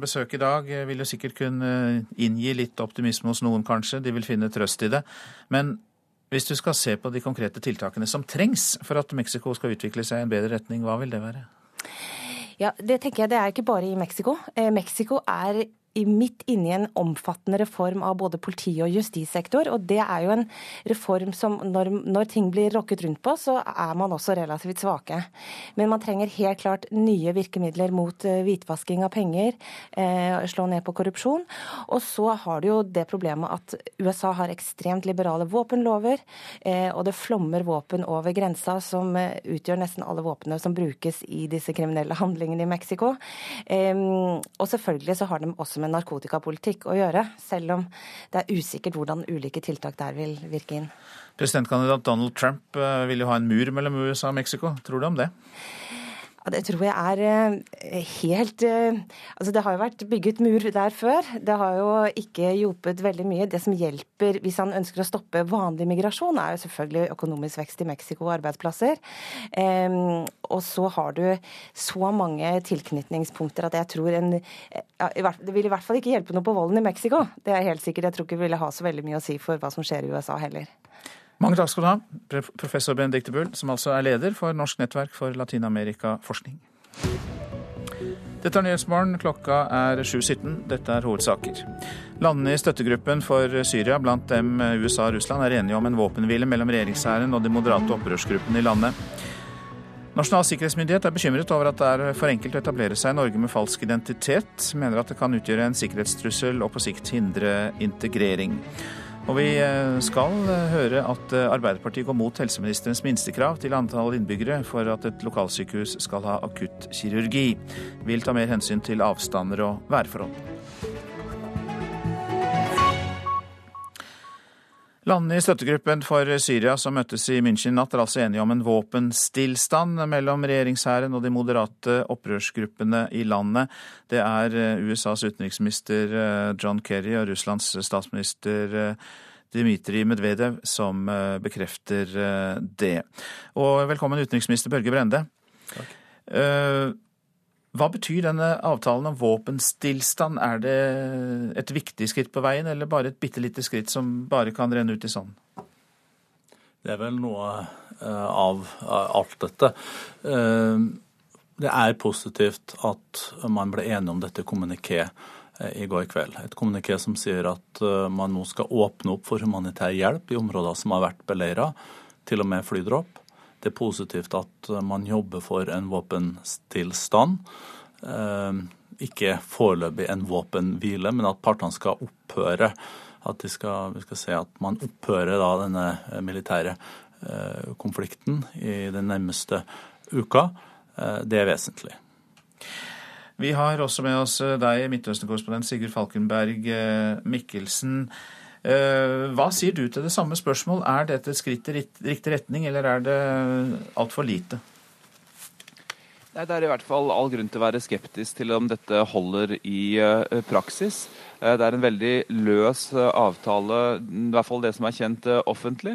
besøk i dag vil jo sikkert kunne inngi litt optimisme hos noen, kanskje. De vil finne trøst i det. Men hvis du skal se på de konkrete tiltakene som trengs for at Mexico skal utvikle seg i en bedre retning, hva vil det være? Ja, Det tenker jeg det er ikke bare i Mexico. Eh, Mexico er midt inne i en omfattende reform av både politi og justissektor. Og det er jo en reform som når, når, ting blir rokket rundt på, så er man også relativt svake. Men man trenger helt klart nye virkemidler mot eh, hvitvasking av penger, eh, slå ned på korrupsjon. Og så har du jo det problemet at USA har ekstremt liberale våpenlover, eh, og det flommer våpen over grensa som eh, utgjør nesten alle våpnene som brukes i disse kriminelle handlingene i Mexico. Eh, og selvfølgelig så har de også med med narkotikapolitikk å gjøre, selv om det er usikkert hvordan ulike tiltak der vil virke inn. Presidentkandidat Donald Trump eh, vil jo ha en mur mellom USA og Mexico. Tror du om det? Det tror jeg er eh, helt eh, Altså det har jo vært bygget mur der før. Det har jo ikke hjulpet veldig mye. Det som hjelper hvis han ønsker å stoppe vanlig migrasjon, er jo selvfølgelig økonomisk vekst i Mexico og arbeidsplasser. Og så har du så mange tilknytningspunkter at jeg tror en Det vil i hvert fall ikke hjelpe noe på volden i Mexico. Det er helt sikkert. Jeg tror ikke det ville ha så veldig mye å si for hva som skjer i USA heller. Mange takk skal du ha, professor Benedicte Bull, som altså er leder for Norsk nettverk for Latin-Amerika-forskning. Dette er Nyhetsmorgen. Klokka er 7.17. Dette er hovedsaker. Landene i støttegruppen for Syria, blant dem USA og Russland, er enige om en våpenhvile mellom regjeringshæren og de moderate opprørsgruppene i landet. Nasjonal sikkerhetsmyndighet er bekymret over at det er for enkelt å etablere seg i Norge med falsk identitet. Mener at det kan utgjøre en sikkerhetstrussel og på sikt hindre integrering. Og vi eh, skal eh, høre at eh, Arbeiderpartiet går mot helseministerens minstekrav til antall innbyggere for at et lokalsykehus skal ha akuttkirurgi. Vil ta mer hensyn til avstander og værforhold. Landene i støttegruppen for Syria som møttes i München natt, er altså enige om en våpenstillstand mellom regjeringshæren og de moderate opprørsgruppene i landet. Det er eh, USAs utenriksminister eh, John Kerry og Russlands statsminister eh, Dmitrij Medvedev som bekrefter det. Og velkommen utenriksminister Børge Brende. Takk. Hva betyr denne avtalen om våpenstillstand? Er det et viktig skritt på veien, eller bare et bitte lite skritt som bare kan renne ut i sanden? Det er vel noe eh, av alt dette. Eh, det er positivt at man ble enige om dette kommuniké eh, i går kveld. Et kommuniké som sier at man nå skal åpne opp for humanitær hjelp i områder som har vært beleira, til og med flydropp. Det er positivt at man jobber for en våpenstillstand. Eh, ikke foreløpig en våpenhvile, men at partene skal opphøre. At de skal, vi skal se at man opphører da denne militære eh, konflikten i den nærmeste uka. Eh, det er vesentlig. Vi har også med oss deg, Midtøsten-korrespondent Sigurd Falkenberg Mikkelsen. Eh, hva sier du til det samme spørsmål? Er dette et skritt i riktig retning, eller er det altfor lite? Nei, Det er i hvert fall all grunn til å være skeptisk til om dette holder i uh, praksis. Uh, det er en veldig løs avtale, i hvert fall det som er kjent offentlig.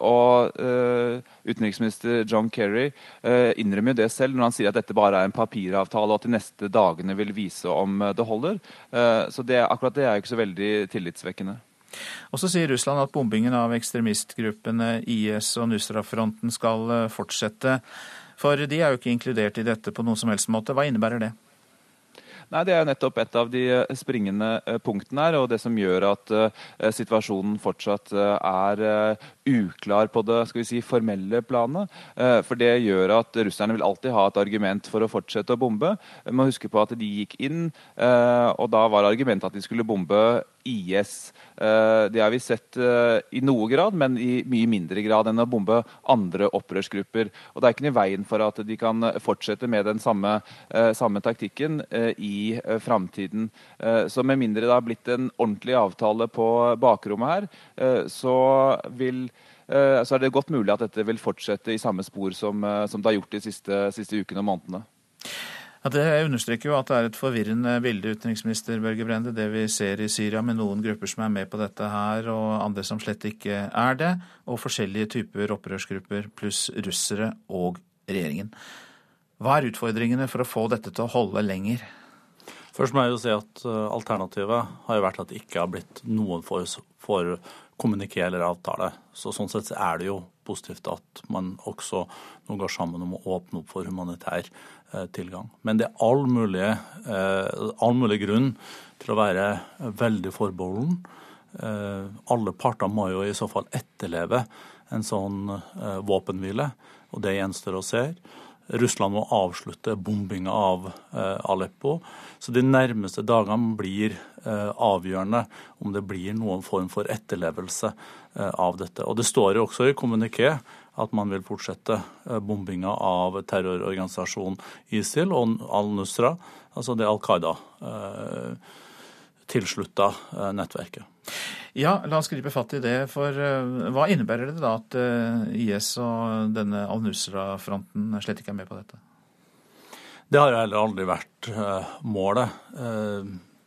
Og utenriksminister John Kerry innrømmer jo det selv når han sier at dette bare er en papiravtale, og at de neste dagene vil vise om det holder. Så det, akkurat det er jo ikke så veldig tillitsvekkende. Og så sier Russland at bombingen av ekstremistgruppene IS og Nusra-fronten skal eh, fortsette. For de er jo ikke inkludert i dette på noen som helst måte. Hva innebærer det? Nei, Det er nettopp et av de eh, springende eh, punktene her, og det som gjør at situasjonen fortsatt er uklar på det skal vi si, formelle planet. For det gjør at russerne vil alltid ha et argument for å fortsette å bombe. Vi må huske på at de gikk inn, og da var argumentet at de skulle bombe IS. Eh, det har vi sett eh, i noe grad, men i mye mindre grad enn å bombe andre opprørsgrupper. Og Det er ikke noe i veien for at de kan fortsette med den samme, eh, samme taktikken i framtiden. Så med mindre det har blitt en ordentlig avtale på bakrommet her, så vil så er det godt mulig at dette vil fortsette i samme spor som, som det har gjort de siste, siste ukene og månedene. Ja, det understreker jo at det er et forvirrende bilde, utenriksminister Børge Brende, det vi ser i Syria, med noen grupper som er med på dette her, og andre som slett ikke er det, og forskjellige typer opprørsgrupper, pluss russere og regjeringen. Hva er utfordringene for å få dette til å holde lenger? Først må jeg jo si at eh, Alternativet har jo vært at det ikke har blitt noen for, for kommuniké eller avtale. Så Sånn sett er det jo positivt at man også nå går sammen om å åpne opp for humanitær Eh, tilgang. Men det er all mulig, eh, all mulig grunn til å være veldig forbeholden. Eh, alle parter må jo i så fall etterleve en sånn våpenhvile, og det gjenstår å se. Russland må avslutte bombinga av Aleppo. Så de nærmeste dagene blir avgjørende om det blir noen form for etterlevelse av dette. Og Det står jo også i kommuniké at man vil fortsette eh, bombinga av terrororganisasjonen ISIL og al-Nusra, altså det Al Qaida eh, tilslutta eh, nettverket. Ja, la oss gripe fatt i det. For hva innebærer det da at IS og denne al-Nusra-fronten slett ikke er med på dette? Det har heller aldri vært målet.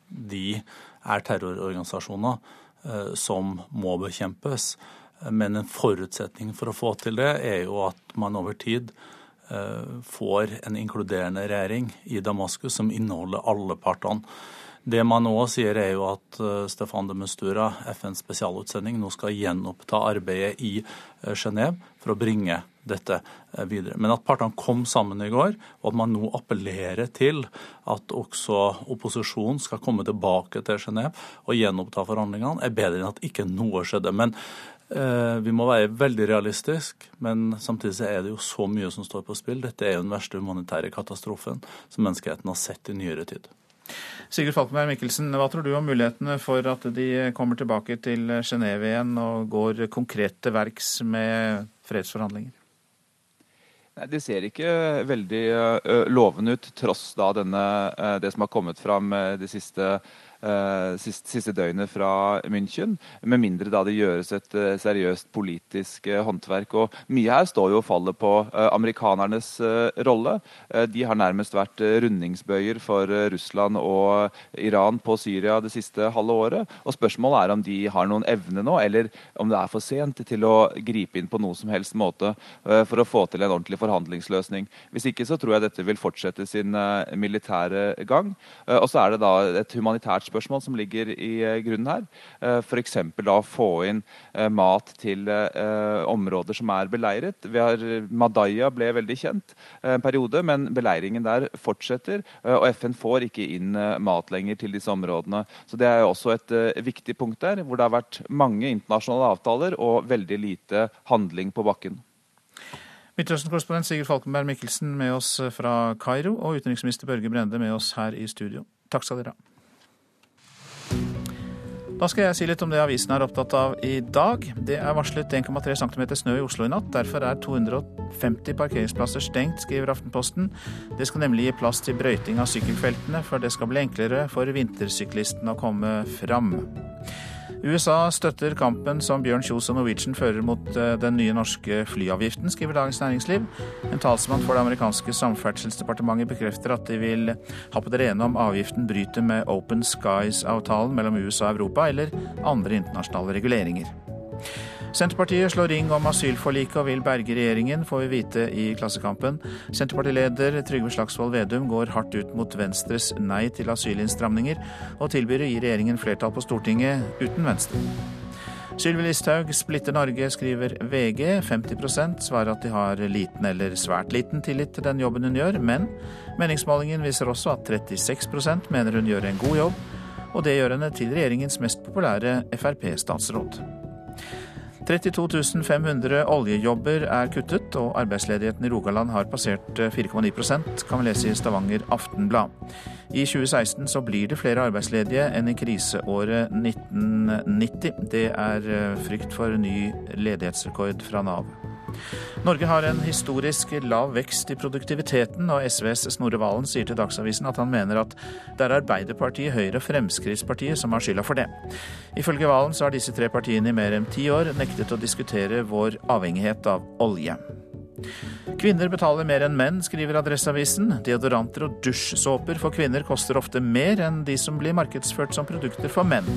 De er terrororganisasjoner som må bekjempes. Men en forutsetning for å få til det, er jo at man over tid eh, får en inkluderende regjering i Damaskus som inneholder alle partene. Det man nå sier, er jo at eh, Stefan de Mustura, FNs spesialutsending, nå skal gjenoppta arbeidet i eh, Genéve for å bringe dette videre. Men at partene kom sammen i går, og at man nå appellerer til at også opposisjonen skal komme tilbake til Genéve og gjenoppta forhandlingene, er bedre enn at ikke noe skjedde. Men vi må være veldig realistiske, men samtidig er det jo så mye som står på spill. Dette er jo den verste humanitære katastrofen som menneskeheten har sett i nyere tid. Sigurd Falkenberg Mikkelsen, hva tror du om mulighetene for at de kommer tilbake til Genéve igjen og går konkret til verks med fredsforhandlinger? Nei, Det ser ikke veldig lovende ut, tross da denne, det som har kommet fram de siste Eh, siste, siste døgnet fra München. Med mindre da det gjøres et eh, seriøst politisk eh, håndverk. Og mye her står jo og faller på amerikanernes rolle. De har nærmest vært rundingsbøyer for Russland og Iran på Syria det siste halve året. Og spørsmålet er om de har noen evne nå, eller om det er for sent til å gripe inn på noe som helst måte for å få til en ordentlig forhandlingsløsning. Hvis ikke så tror jeg dette vil fortsette sin militære gang. Og så er det da et humanitært spørsmål som ligger i eh, grunnen her. Eh, F.eks. da få inn eh, mat til områder som er beleiret. Vi har, Madaya ble veldig kjent en periode, men beleiringen der fortsetter. Og FN får ikke inn mat lenger til disse områdene. Så Det er også et viktig punkt der, hvor det har vært mange internasjonale avtaler og veldig lite handling på bakken. Midtøsten-korrespondent Sigurd Falkenberg Mikkelsen med oss fra Kairo, og utenriksminister Børge Brende med oss her i studio. Takk skal dere ha. Da skal jeg si litt om det avisen er opptatt av i dag. Det er varslet 1,3 cm snø i Oslo i natt. Derfor er 250 parkeringsplasser stengt, skriver Aftenposten. Det skal nemlig gi plass til brøyting av sykkelfeltene, for det skal bli enklere for vintersyklistene å komme fram. USA støtter kampen som Bjørn Kjos og Norwegian fører mot eh, den nye norske flyavgiften, skriver Dagens Næringsliv. En talsmann for det amerikanske samferdselsdepartementet bekrefter at de vil ha på det rene om avgiften bryter med Open Skies-avtalen mellom USA og Europa eller andre internasjonale reguleringer. Senterpartiet slår ring om asylforliket og vil berge regjeringen, får vi vite i Klassekampen. Senterpartileder Trygve Slagsvold Vedum går hardt ut mot Venstres nei til asylinnstramninger, og tilbyr å gi regjeringen flertall på Stortinget uten Venstre. Sylvi Listhaug splitter Norge, skriver VG. 50% svarer at de har liten eller svært liten tillit til den jobben hun gjør, men meningsmålingen viser også at 36% mener hun gjør en god jobb, og det gjør henne til regjeringens mest populære Frp-statsråd. 32 500 oljejobber er kuttet, og arbeidsledigheten i Rogaland har passert 4,9% kan vi lese i Stavanger Aftenblad. I 2016 så blir det flere arbeidsledige enn i kriseåret 1990. Det er eh, frykt for ny ledighetsrekord fra Nav. Norge har en historisk lav vekst i produktiviteten, og SVs Snorre Valen sier til Dagsavisen at han mener at det er Arbeiderpartiet, Høyre og Fremskrittspartiet som har skylda for det. Ifølge Valen så har disse tre partiene i mer enn ti år nektet å diskutere vår avhengighet av olje. Kvinner betaler mer enn menn, skriver Adresseavisen. Deodoranter og dusjsåper for kvinner koster ofte mer enn de som blir markedsført som produkter for menn.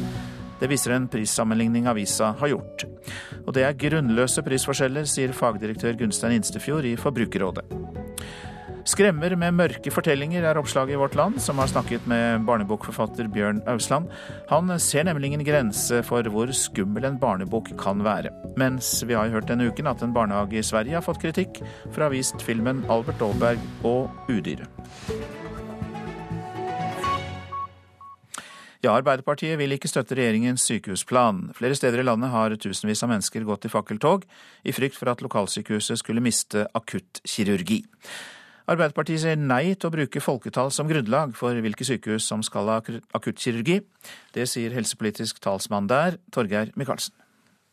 Det viser en prissammenligning avisa har gjort. Og det er grunnløse prisforskjeller, sier fagdirektør Gunstein Instefjord i Forbrukerrådet. Skremmer med mørke fortellinger er oppslaget i Vårt Land, som har snakket med barnebokforfatter Bjørn Ausland. Han ser nemlig ingen grense for hvor skummel en barnebok kan være. Mens vi har hørt denne uken at en barnehage i Sverige har fått kritikk for å ha vist filmen Albert Aalberg og Udyret. Ja, Arbeiderpartiet vil ikke støtte regjeringens sykehusplan. Flere steder i landet har tusenvis av mennesker gått i fakkeltog i frykt for at lokalsykehuset skulle miste akuttkirurgi. Arbeiderpartiet sier nei til å bruke folketall som grunnlag for hvilke sykehus som skal ha akuttkirurgi. Det sier helsepolitisk talsmann der, Torgeir Micaelsen.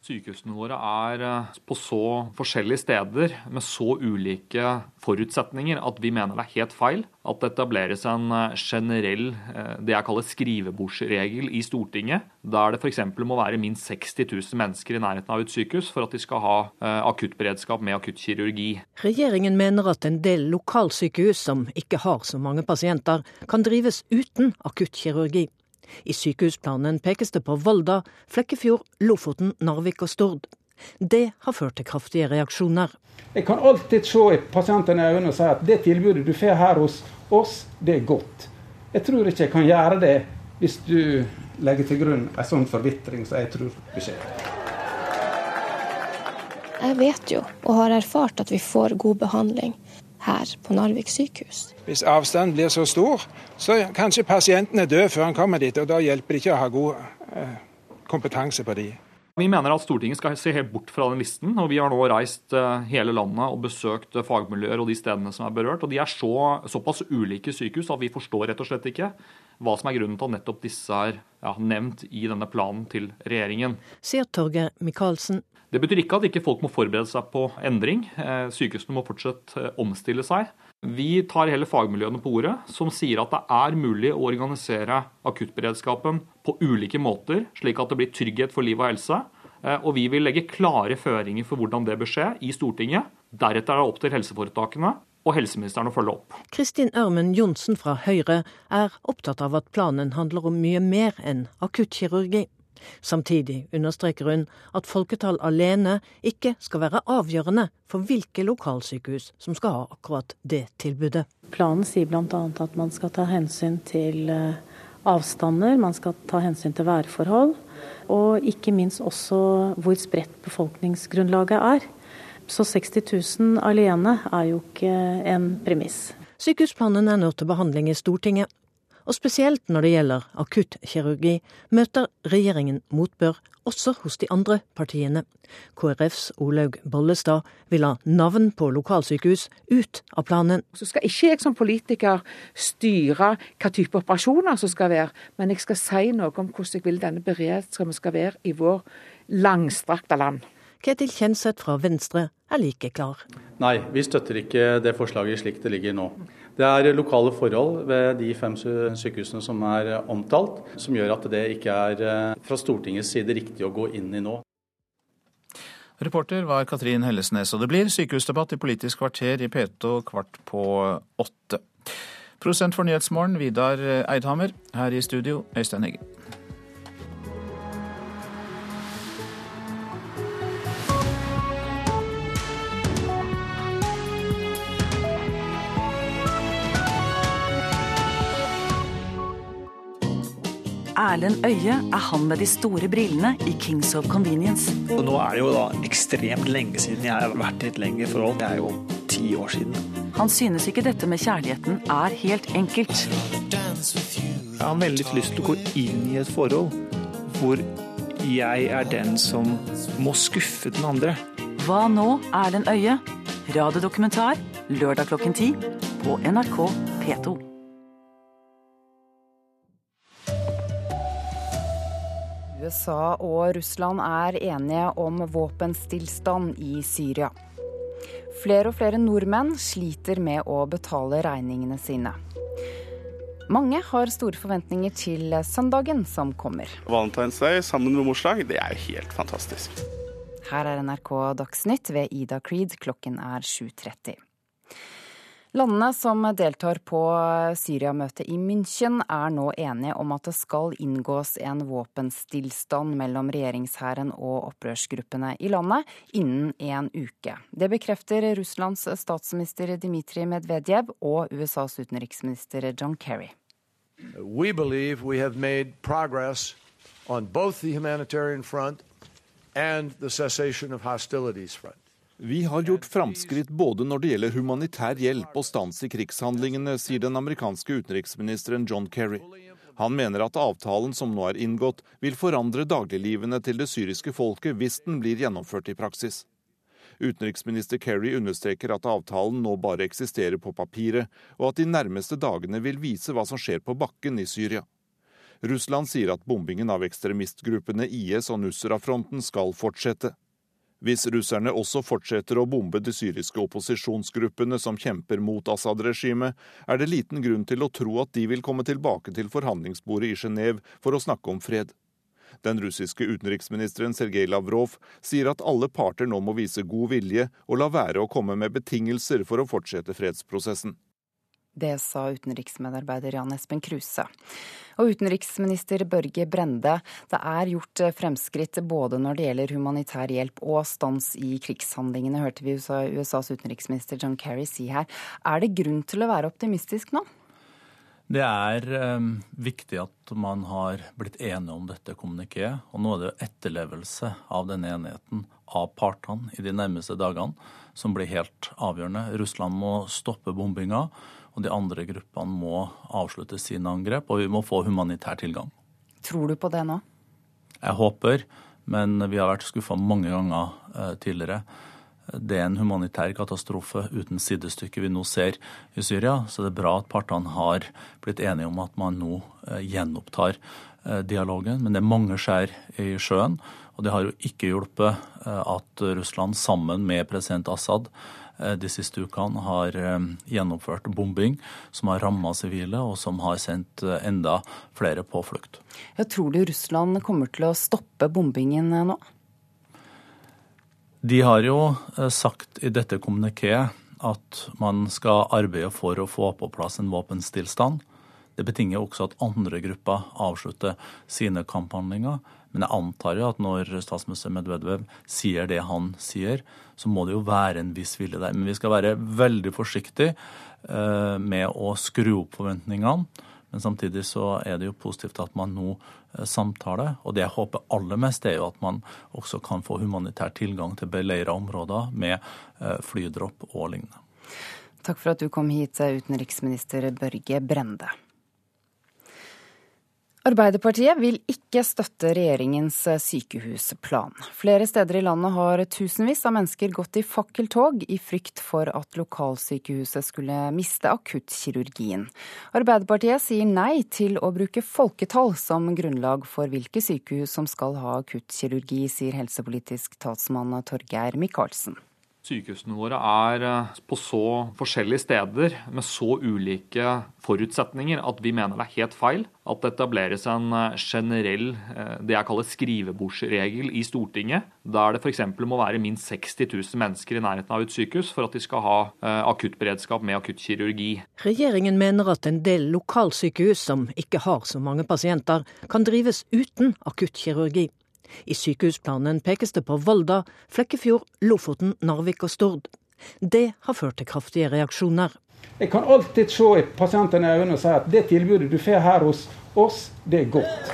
Sykehusene våre er eh, på så forskjellige steder med så ulike forutsetninger at vi mener det er helt feil at det etableres en eh, generell eh, det jeg kaller skrivebordsregel i Stortinget, der det f.eks. må være minst 60 000 mennesker i nærheten av et sykehus for at de skal ha akuttberedskap med akuttkirurgi. Regjeringen mener at en del lokalsykehus som ikke har så mange pasienter, kan drives uten akuttkirurgi. I sykehusplanen pekes det på Volda, Flekkefjord, Lofoten, Narvik og Stord. Det har ført til kraftige reaksjoner. Jeg kan alltid se pasientene i øynene og si at det tilbudet du får her hos oss, det er godt. Jeg tror ikke jeg kan gjøre det hvis du legger til grunn en sånn forvitring som jeg tror det skjer. Jeg vet jo, og har erfart, at vi får god behandling her på Narvik sykehus. Hvis avstanden blir så stor, så kanskje pasienten er død før han kommer dit, og da hjelper det ikke å ha god eh, kompetanse på de. Vi mener at Stortinget skal se helt bort fra den listen. og Vi har nå reist eh, hele landet og besøkt fagmiljøer og de stedene som er berørt. og De er så, såpass ulike sykehus at vi forstår rett og slett ikke hva som er grunnen til at nettopp disse er ja, nevnt i denne planen til regjeringen. Sier Torgeir Micaelsen. Det betyr ikke at ikke folk må forberede seg på endring. Eh, sykehusene må fortsatt eh, omstille seg. Vi tar hele fagmiljøene på ordet, som sier at det er mulig å organisere akuttberedskapen på ulike måter, slik at det blir trygghet for liv og helse. Eh, og vi vil legge klare føringer for hvordan det bør skje i Stortinget. Deretter er det opp til helseforetakene og helseministeren å følge opp. Kristin Ørmen Johnsen fra Høyre er opptatt av at planen handler om mye mer enn akuttkirurgi. Samtidig understreker hun at folketall alene ikke skal være avgjørende for hvilke lokalsykehus som skal ha akkurat det tilbudet. Planen sier bl.a. at man skal ta hensyn til eh, avstander, man skal ta hensyn til værforhold, og ikke minst også hvor spredt befolkningsgrunnlaget er. Så 60 000 alene er jo ikke en premiss. Sykehusplanen er nå til behandling i Stortinget og spesielt når det gjelder akuttkirurgi, møter regjeringen motbør også hos de andre partiene. KrFs Olaug Bollestad vil ha navn på lokalsykehus ut av planen. Så skal ikke jeg som politiker styre hva type operasjoner som skal være, men jeg skal si noe om hvordan jeg vil denne beredskapen skal være i vår langstrakte land. Ketil Kjenseth fra Venstre er like klar. Nei, vi støtter ikke det forslaget slik det ligger nå. Det er lokale forhold ved de fem sykehusene som er omtalt, som gjør at det ikke er eh, fra Stortingets side riktig å gå inn i nå. Reporter var Katrin Hellesnes, og det blir sykehusdebatt i Politisk kvarter i P2 kvart på åtte. Prosent for Nyhetsmorgen, Vidar Eidhammer. Her i studio, Øystein Heggen. Erlend Øye er han med de store brillene i Kings of Convenience. Og nå er det jo da ekstremt lenge siden jeg har vært i et lengre forhold. Det er jo ti år siden. Han synes ikke dette med kjærligheten er helt enkelt. Jeg har veldig lyst til å gå inn i et forhold hvor jeg er den som må skuffe den andre. Hva nå, Erlend Øye? Radiodokumentar lørdag klokken ti på NRK P2. USA og Russland er enige om våpenstillstand i Syria. Flere og flere nordmenn sliter med å betale regningene sine. Mange har store forventninger til søndagen som kommer. Valentinsdag sammen med morsdag, det er jo helt fantastisk. Her er NRK Dagsnytt ved Ida Creed. Klokken er 7.30. Landene som deltar på Syria-møtet i München er nå enige om at det skal inngås en våpenstillstand mellom regjeringshæren og opprørsgruppene i landet innen en uke. Det bekrefter Russlands statsminister Dmitrij Medvedev og USAs utenriksminister John Kerry. We believe we have made progress on both the humanitarian front and the cessation of hostilities front. Vi har gjort framskritt både når det gjelder humanitær hjelp og stans i krigshandlingene, sier den amerikanske utenriksministeren John Kerry. Han mener at avtalen som nå er inngått, vil forandre dagliglivene til det syriske folket hvis den blir gjennomført i praksis. Utenriksminister Kerry understreker at avtalen nå bare eksisterer på papiret, og at de nærmeste dagene vil vise hva som skjer på bakken i Syria. Russland sier at bombingen av ekstremistgruppene IS og Nusra-fronten skal fortsette. Hvis russerne også fortsetter å bombe de syriske opposisjonsgruppene som kjemper mot Assad-regimet, er det liten grunn til å tro at de vil komme tilbake til forhandlingsbordet i Genéve for å snakke om fred. Den russiske utenriksministeren Sergej Lavrov sier at alle parter nå må vise god vilje og la være å komme med betingelser for å fortsette fredsprosessen. Det sa utenriksmedarbeider Jan Espen Kruse. Og utenriksminister Børge Brende, det er gjort fremskritt både når det gjelder humanitær hjelp og stans i krigshandlingene, hørte vi USAs utenriksminister John Kerry si her. Er det grunn til å være optimistisk nå? Det er eh, viktig at man har blitt enige om dette kommunikéet. Og nå er det etterlevelse av denne enigheten av partene i de nærmeste dagene som blir helt avgjørende. Russland må stoppe bombinga og de andre gruppene må avslutte sine angrep, og vi må få humanitær tilgang. Tror du på det nå? Jeg håper, Men vi har vært skuffa mange ganger eh, tidligere. Det er en humanitær katastrofe uten sidestykke vi nå ser i Syria. Så det er bra at partene har blitt enige om at man nå eh, gjenopptar eh, dialogen. Men det er mange skjær i sjøen. Og det har jo ikke hjulpet at Russland sammen med president Assad de siste ukene har gjennomført bombing som har ramma sivile, og som har sendt enda flere på flukt. Jeg tror du Russland kommer til å stoppe bombingen nå? De har jo eh, sagt i dette kommunikéet at man skal arbeide for å få på plass en våpenstillstand. Det betinger også at andre grupper avslutter sine kamphandlinger. Men jeg antar jo at når statsminister Medvedev sier det han sier, så må det jo være en viss vilje der. Men vi skal være veldig forsiktige eh, med å skru opp forventningene. Men samtidig så er det jo positivt at man nå eh, samtaler. Og det jeg håper aller mest, er jo at man også kan få humanitær tilgang til beleira områder med eh, flydropp og lignende. Takk for at du kom hit, utenriksminister Børge Brende. Arbeiderpartiet vil ikke støtte regjeringens sykehusplan. Flere steder i landet har tusenvis av mennesker gått i fakkeltog i frykt for at lokalsykehuset skulle miste akuttkirurgien. Arbeiderpartiet sier nei til å bruke folketall som grunnlag for hvilke sykehus som skal ha akuttkirurgi, sier helsepolitisk talsmann Torgeir Micaelsen. Sykehusene våre er eh, på så forskjellige steder med så ulike forutsetninger at vi mener det er helt feil at det etableres en eh, generell eh, det jeg kaller skrivebordsregel i Stortinget, der det f.eks. må være minst 60 000 mennesker i nærheten av et sykehus for at de skal ha akuttberedskap med akuttkirurgi. Regjeringen mener at en del lokalsykehus som ikke har så mange pasienter, kan drives uten akuttkirurgi. I sykehusplanen pekes det på Volda, Flekkefjord, Lofoten, Narvik og Stord. Det har ført til kraftige reaksjoner. Jeg kan alltid se pasientene i øynene og si at det tilbudet du får her hos oss, det er godt.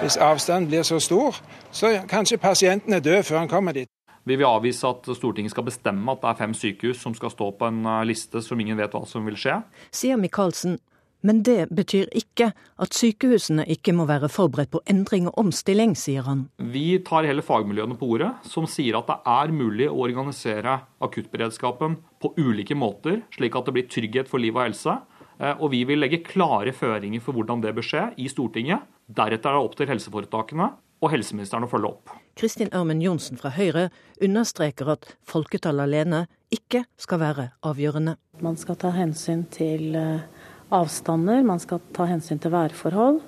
Hvis avstanden blir så stor, så kanskje pasienten er død før han kommer dit. Vi vil avvise at Stortinget skal bestemme at det er fem sykehus som skal stå på en eh, liste som ingen vet hva som vil skje. Sier Michaelsen, men det betyr ikke at sykehusene ikke må være forberedt på endring og omstilling, sier han. Vi tar hele fagmiljøene på ordet, som sier at det er mulig å organisere akuttberedskapen på ulike måter, slik at det blir trygghet for liv og helse. Eh, og vi vil legge klare føringer for hvordan det bør skje i Stortinget. Deretter er det opp til helseforetakene og helseministeren å følge opp. Kristin Ørmen Johnsen fra Høyre understreker at folketallet alene ikke skal være avgjørende. Man skal ta hensyn til uh avstander, man skal ta hensyn til værforhold,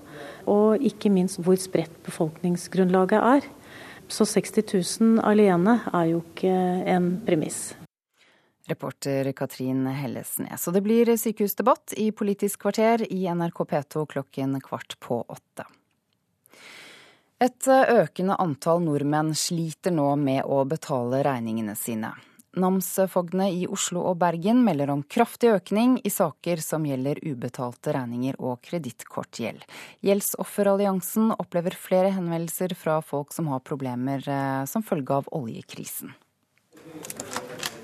og ikke minst hvor spredt befolkningsgrunnlaget er. Så 60 000 alene er jo ikke en premiss. Reporter Katrin Hellesnes. Og det blir sykehusdebatt i Politisk kvarter i NRK P2 klokken kvart på åtte. Et økende antall nordmenn sliter nå med å betale regningene sine. Namsfogdene i Oslo og Bergen melder om kraftig økning i saker som gjelder ubetalte regninger og kredittkortgjeld. Gjeldsofferalliansen opplever flere henvendelser fra folk som har problemer eh, som følge av oljekrisen.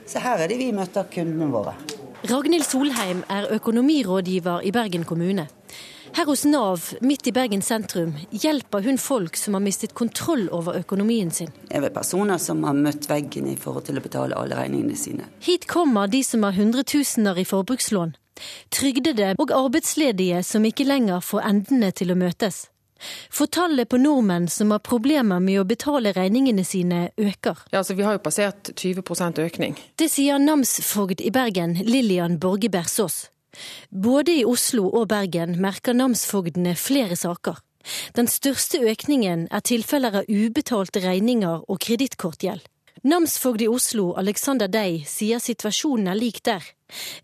Så her er det vi møter kundene våre. Ragnhild Solheim er økonomirådgiver i Bergen kommune. Her hos Nav midt i Bergen sentrum hjelper hun folk som har mistet kontroll over økonomien sin. Det er personer som har møtt veggen i forhold til å betale alle regningene sine. Hit kommer de som har hundretusener i forbrukslån. Trygdede og arbeidsledige som ikke lenger får endene til å møtes. For tallet på nordmenn som har problemer med å betale regningene sine, øker. Ja, altså Vi har jo passert 20% økning. Det sier namsfogd i Bergen, Lillian Borge Bersås. Både i Oslo og Bergen merker namsfogdene flere saker. Den største økningen er tilfeller av ubetalte regninger og kredittkortgjeld. Namsfogd i Oslo, Alexander Dei, sier situasjonen er lik der.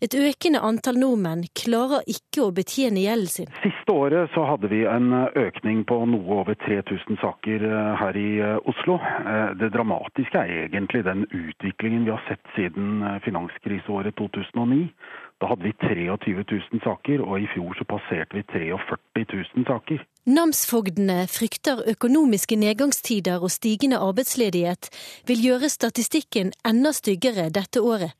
Et økende antall nordmenn klarer ikke å betjene gjelden sin. Siste året så hadde vi en økning på noe over 3000 saker eh, her i eh, Oslo. Eh, det dramatiske er egentlig den utviklingen vi har sett siden finanskriseåret 2009. Da hadde vi 23 000 saker, og i fjor så passerte vi 43 000 saker. Namsfogdene frykter økonomiske nedgangstider og stigende arbeidsledighet vil gjøre statistikken enda styggere dette året.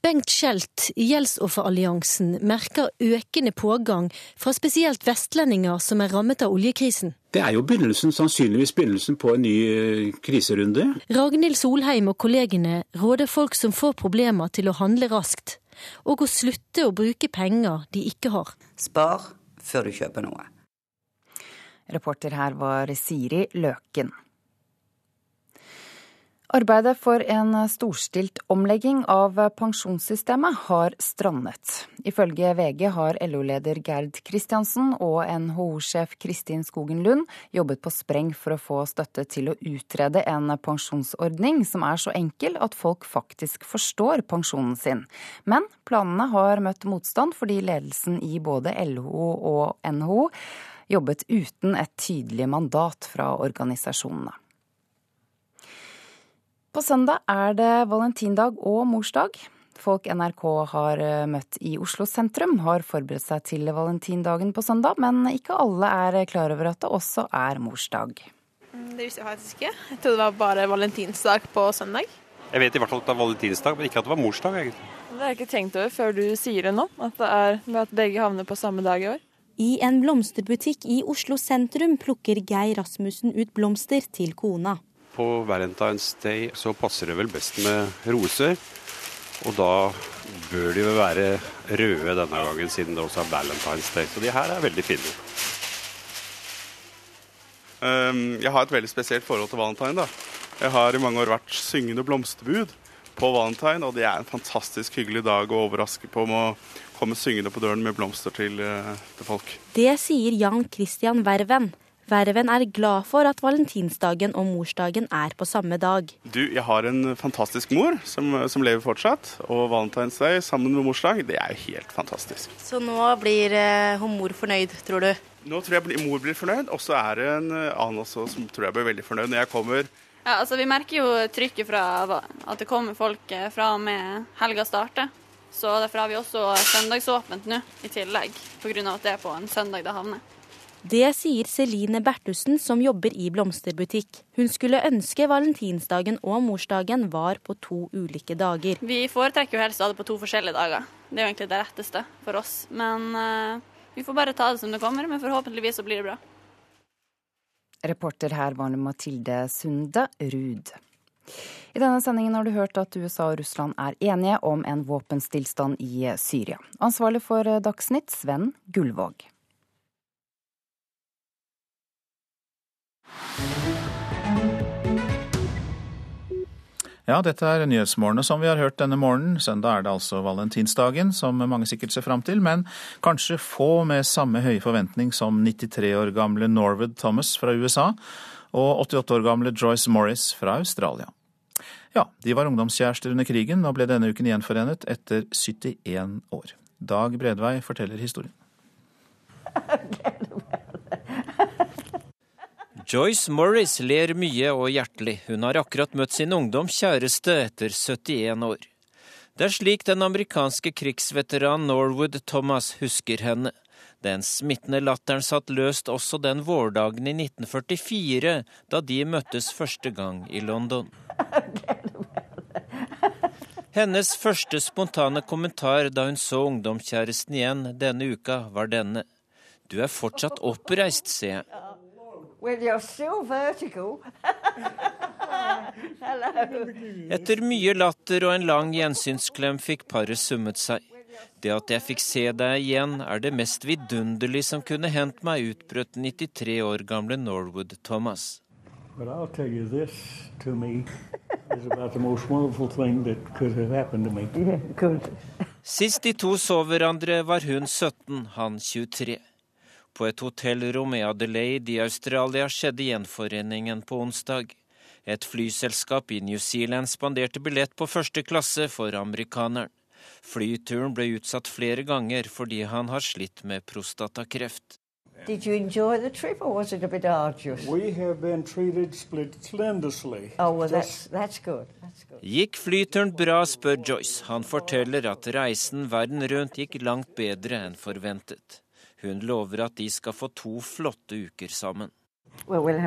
Bengt Skjelt i Gjeldsofferalliansen merker økende pågang fra spesielt vestlendinger som er rammet av oljekrisen. Det er jo begynnelsen, sannsynligvis begynnelsen på en ny eh, kriserunde. Ragnhild Solheim og kollegene råder folk som får problemer til å handle raskt, og å slutte å bruke penger de ikke har. Spar før du kjøper noe. Reporter her var Siri Løken. Arbeidet for en storstilt omlegging av pensjonssystemet har strandet. Ifølge VG har LO-leder Gerd Kristiansen og NHO-sjef Kristin Skogen Lund jobbet på spreng for å få støtte til å utrede en pensjonsordning som er så enkel at folk faktisk forstår pensjonen sin. Men planene har møtt motstand fordi ledelsen i både LO og NHO jobbet uten et tydelig mandat fra organisasjonene. På søndag er det valentindag og morsdag. Folk NRK har eh, møtt i Oslo sentrum har forberedt seg til valentindagen på søndag, men ikke alle er klar over at det også er morsdag. Mm, det visste jeg faktisk ikke. Jeg trodde det var bare valentinsdag på søndag. Jeg vet i hvert fall at det er valentinsdag, men ikke at det var morsdag. egentlig. Det har jeg ikke tenkt over før du sier det nå, at, det er, at begge havner på samme dag i år. I en blomsterbutikk i Oslo sentrum plukker Geir Rasmussen ut blomster til kona på Valentine's Day så passer det vel best med roser. Og da bør de vel være røde denne gangen, siden det også er Valentine's Day. Så de her er veldig fine. Um, jeg har et veldig spesielt forhold til valentine. da. Jeg har i mange år vært syngende blomsterbud på valentine, og det er en fantastisk hyggelig dag å overraske på med å komme syngende på døren med blomster til, uh, til folk. Det sier Jan Christian Verven. Verven er glad for at valentinsdagen og morsdagen er på samme dag. Du, jeg har en fantastisk mor som, som lever fortsatt. Og valentinsdag sammen med morsdag, det er jo helt fantastisk. Så nå blir hun mor fornøyd, tror du? Nå tror jeg mor blir fornøyd, og så er det en eh, annen også som tror jeg blir veldig fornøyd når jeg kommer. Ja, altså Vi merker jo trykket fra at det kommer folk eh, fra og med helga starter. Så derfor har vi også søndagsåpent nå i tillegg, pga. at det er på en søndag det havner. Det sier Celine Bertussen som jobber i blomsterbutikk. Hun skulle ønske valentinsdagen og morsdagen var på to ulike dager. Vi foretrekker jo helst å ha det på to forskjellige dager. Det er jo egentlig det retteste for oss. Men uh, vi får bare ta det som det kommer, men forhåpentligvis så blir det bra. Reporter her var Mathilde Sunde Ruud. I denne sendingen har du hørt at USA og Russland er enige om en våpenstillstand i Syria. Ansvarlig for Dagsnytt, Sven Gullvåg. Ja, dette er nyhetsmålene som vi har hørt denne morgenen. Søndag er det altså valentinsdagen, som mange sikkert ser fram til, men kanskje få med samme høye forventning som 93 år gamle Norwood Thomas fra USA og 88 år gamle Joyce Morris fra Australia. Ja, de var ungdomskjærester under krigen og ble denne uken gjenforenet etter 71 år. Dag Bredvei forteller historien. Joyce Morris ler mye og hjertelig. Hun har akkurat møtt sin ungdoms kjæreste etter 71 år. Det er slik den amerikanske krigsveteran Norwood Thomas husker henne. Den smittende latteren satt løst også den vårdagen i 1944, da de møttes første gang i London. Hennes første spontane kommentar da hun så ungdomskjæresten igjen denne uka, var denne. Du er fortsatt oppreist, sier jeg. Well, you're still vertical. Etter mye latter og en lang gjensynsklem fikk paret summet seg. Det at jeg fikk se deg igjen, er det mest vidunderlige som kunne hendt meg, utbrøt 93 år gamle Norwood Thomas. But I'll tell you this to me is about the most wonderful thing that could have happened to me. Sist de to så hverandre, var hun 17, han 23. På et hotellrom i Adelaide i Australia skjedde gjenforeningen på onsdag. Et flyselskap i New Zealand spanderte billett på første klasse for amerikaneren. Flyturen ble utsatt flere ganger fordi han har slitt med prostatakreft. Did you enjoy the trip, or was it a bit arduous? We have been treated splendidly. Oh, well, that's, that's good. That's good. Gikk flyturen bra, spør Joyce. Han forteller at reisen verden rundt gikk langt bedre enn forventet. Hun lover at de skal få to flotte uker sammen. Well, we'll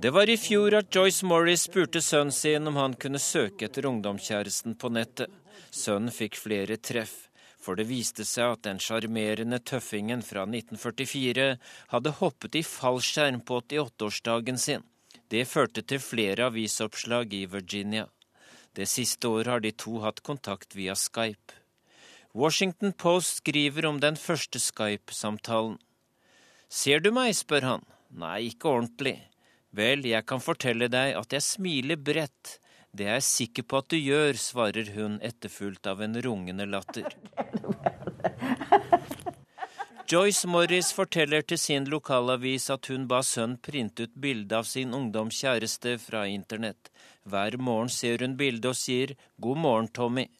Det var i fjor at Joyce Morris spurte sønnen sin om han kunne søke etter ungdomskjæresten på nettet. Sønnen fikk flere treff, for det viste seg at den sjarmerende tøffingen fra 1944 hadde hoppet i fallskjerm på 88-årsdagen sin. Det førte til flere avisoppslag i Virginia. Det siste året har de to hatt kontakt via Skype. Washington Post skriver om den første Skype-samtalen. Ser du meg, spør han. Nei, ikke ordentlig. Vel, jeg kan fortelle deg at jeg smiler bredt. Det er jeg sikker på at du gjør, svarer hun etterfulgt av en rungende latter. Joyce Morris forteller til sin lokalavis at hun ba sønnen printe ut bilde av sin ungdomskjæreste fra internett. Hver morgen ser hun bildet og sier 'God morgen, Tommy'.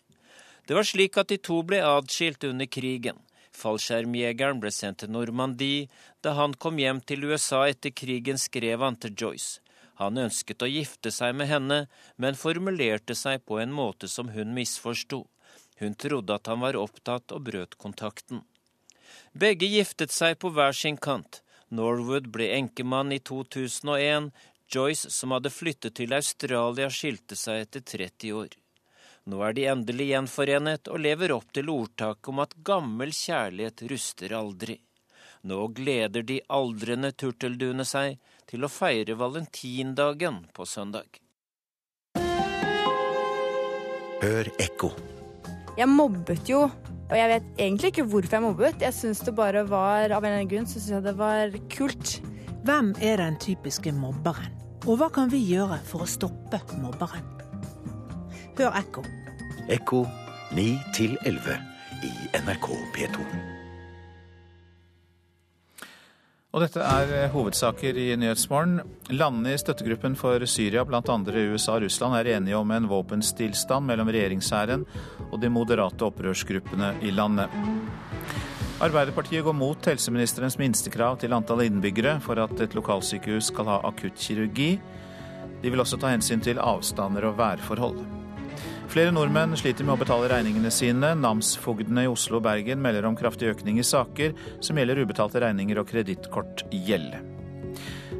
Det var slik at de to ble adskilt under krigen. Fallskjermjegeren ble sendt til Normandie. Da han kom hjem til USA etter krigen, skrev han til Joyce. Han ønsket å gifte seg med henne, men formulerte seg på en måte som hun misforsto. Hun trodde at han var opptatt og brøt kontakten. Begge giftet seg på hver sin kant. Norwood ble enkemann i 2001. Joyce, som hadde flyttet til Australia, skilte seg etter 30 år. Nå er de endelig gjenforenet og lever opp til ordtaket om at gammel kjærlighet ruster aldri. Nå gleder de aldrende turtelduene seg til å feire valentindagen på søndag. Hør ekko. Jeg mobbet jo, og jeg vet egentlig ikke hvorfor jeg mobbet. Jeg syns det bare var av en eller annen grunn så synes jeg det var kult. Hvem er den typiske mobberen? Og hva kan vi gjøre for å stoppe mobberen? Hør Ekko. Ekko 9 11 i NRK P2. Og dette er eh, hovedsaker i Nyhetsmorgen. Landene i støttegruppen for Syria, bl.a. USA og Russland, er enige om en våpenstillstand mellom regjeringshæren og de moderate opprørsgruppene i landet. Arbeiderpartiet går mot helseministerens minstekrav til antall innbyggere for at et lokalsykehus skal ha akuttkirurgi. De vil også ta hensyn til avstander og værforhold. Flere nordmenn sliter med å betale regningene sine. Namsfogdene i Oslo og Bergen melder om kraftig økning i saker som gjelder ubetalte regninger og kredittkortgjeld.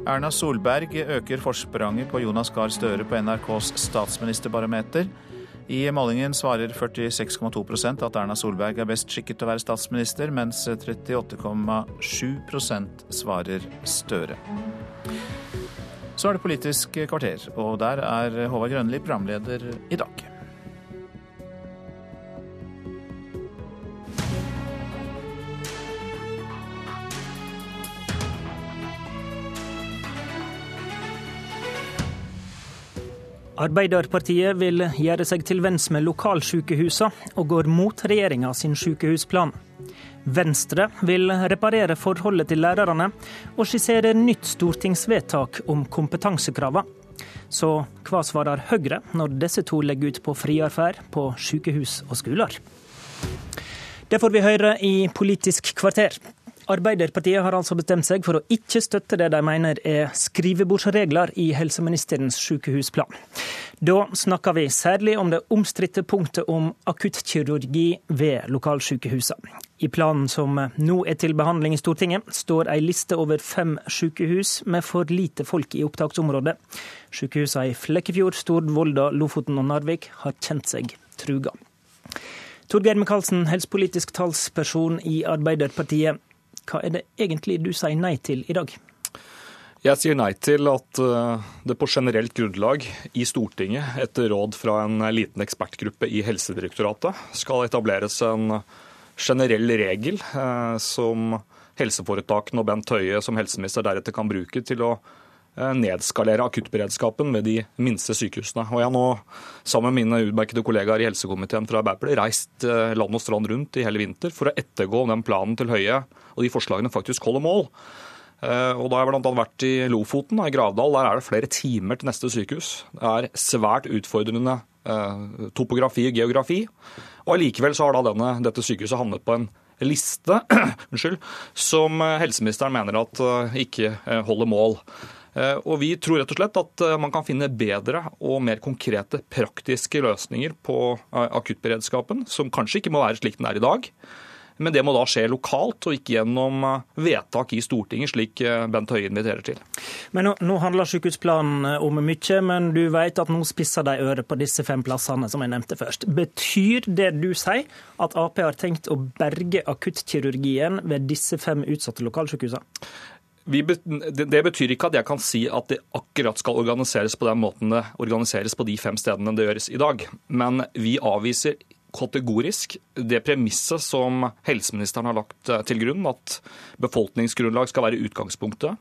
Erna Solberg øker forspranget på Jonas Gahr Støre på NRKs statsministerbarometer. I målingen svarer 46,2% at Erna Solberg er best skikket til å være statsminister, mens 38,7% svarer Støre. Så er det Politisk kvarter, og der er Håvard Grønli programleder i dag. Arbeiderpartiet vil gjøre seg til venns med lokalsykehusene og går mot regjeringa sin sykehusplan. Venstre vil reparere forholdet til lærerne og skisserer nytt stortingsvedtak om kompetansekravene. Så hva svarer Høyre når disse to legger ut på friarferd på sykehus og skoler? Det får vi høre i Politisk kvarter. Arbeiderpartiet har altså bestemt seg for å ikke støtte det de mener er skrivebordsregler i helseministerens sykehusplan. Da snakker vi særlig om det omstridte punktet om akuttkirurgi ved lokalsykehusene. I planen som nå er til behandling i Stortinget, står ei liste over fem sykehus med for lite folk i opptaksområdet. Sykehusene i Flekkefjord, Stord, Volda, Lofoten og Narvik har kjent seg truga. Torgeir Micaelsen, helsepolitisk talsperson i Arbeiderpartiet. Hva er det egentlig du sier nei til i dag? Jeg sier nei til at eh, det på generelt grunnlag i Stortinget, etter råd fra en liten ekspertgruppe i Helsedirektoratet, skal etableres en generell regel eh, som helseforetakene og Bent Høie som helseminister deretter kan bruke til å nedskalere akuttberedskapen ved de minste sykehusene. Og Jeg har nå, sammen med mine utmerkede kollegaer i helsekomiteen fra Arbeiderpartiet, reist land og strand rundt i hele vinter for å ettergå den planen til Høie og de forslagene faktisk holder mål. Eh, og da har jeg bl.a. vært i Lofoten i Gravdal. Der er det flere timer til neste sykehus. Det er svært utfordrende eh, topografi og geografi. Og Allikevel så har da denne, dette sykehuset havnet på en liste som helseministeren mener at eh, ikke holder mål. Og Vi tror rett og slett at man kan finne bedre og mer konkrete praktiske løsninger på akuttberedskapen, som kanskje ikke må være slik den er i dag. Men det må da skje lokalt, og ikke gjennom eh, vedtak i Stortinget, slik eh, Bent Høie inviterer til. Men nå, nå handler sykehusplanen om mye, men du vet at nå spisser de øret på disse fem plassene som jeg nevnte først. Betyr det du sier at Ap har tenkt å berge akuttkirurgien ved disse fem utsatte lokalsykehusene? Det betyr ikke at jeg kan si at det akkurat skal organiseres på den måten det organiseres på de fem stedene det gjøres i dag. Men vi avviser kategorisk det premisset som helseministeren har lagt eh, til grunn, at befolkningsgrunnlag skal være utgangspunktet.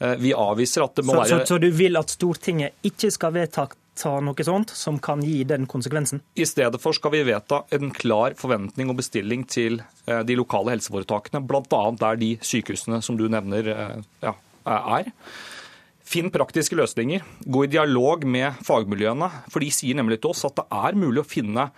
Eh, vi avviser at det må så, være så, så du vil at Stortinget ikke skal vedta noe sånt som kan gi den konsekvensen? I stedet for skal vi vedta en klar forventning og bestilling til eh, de lokale helseforetakene, bl.a. der de sykehusene som du nevner ja, er. Finn praktiske løsninger. Gå i dialog med fagmiljøene. For de sier nemlig til oss at det er mulig å finne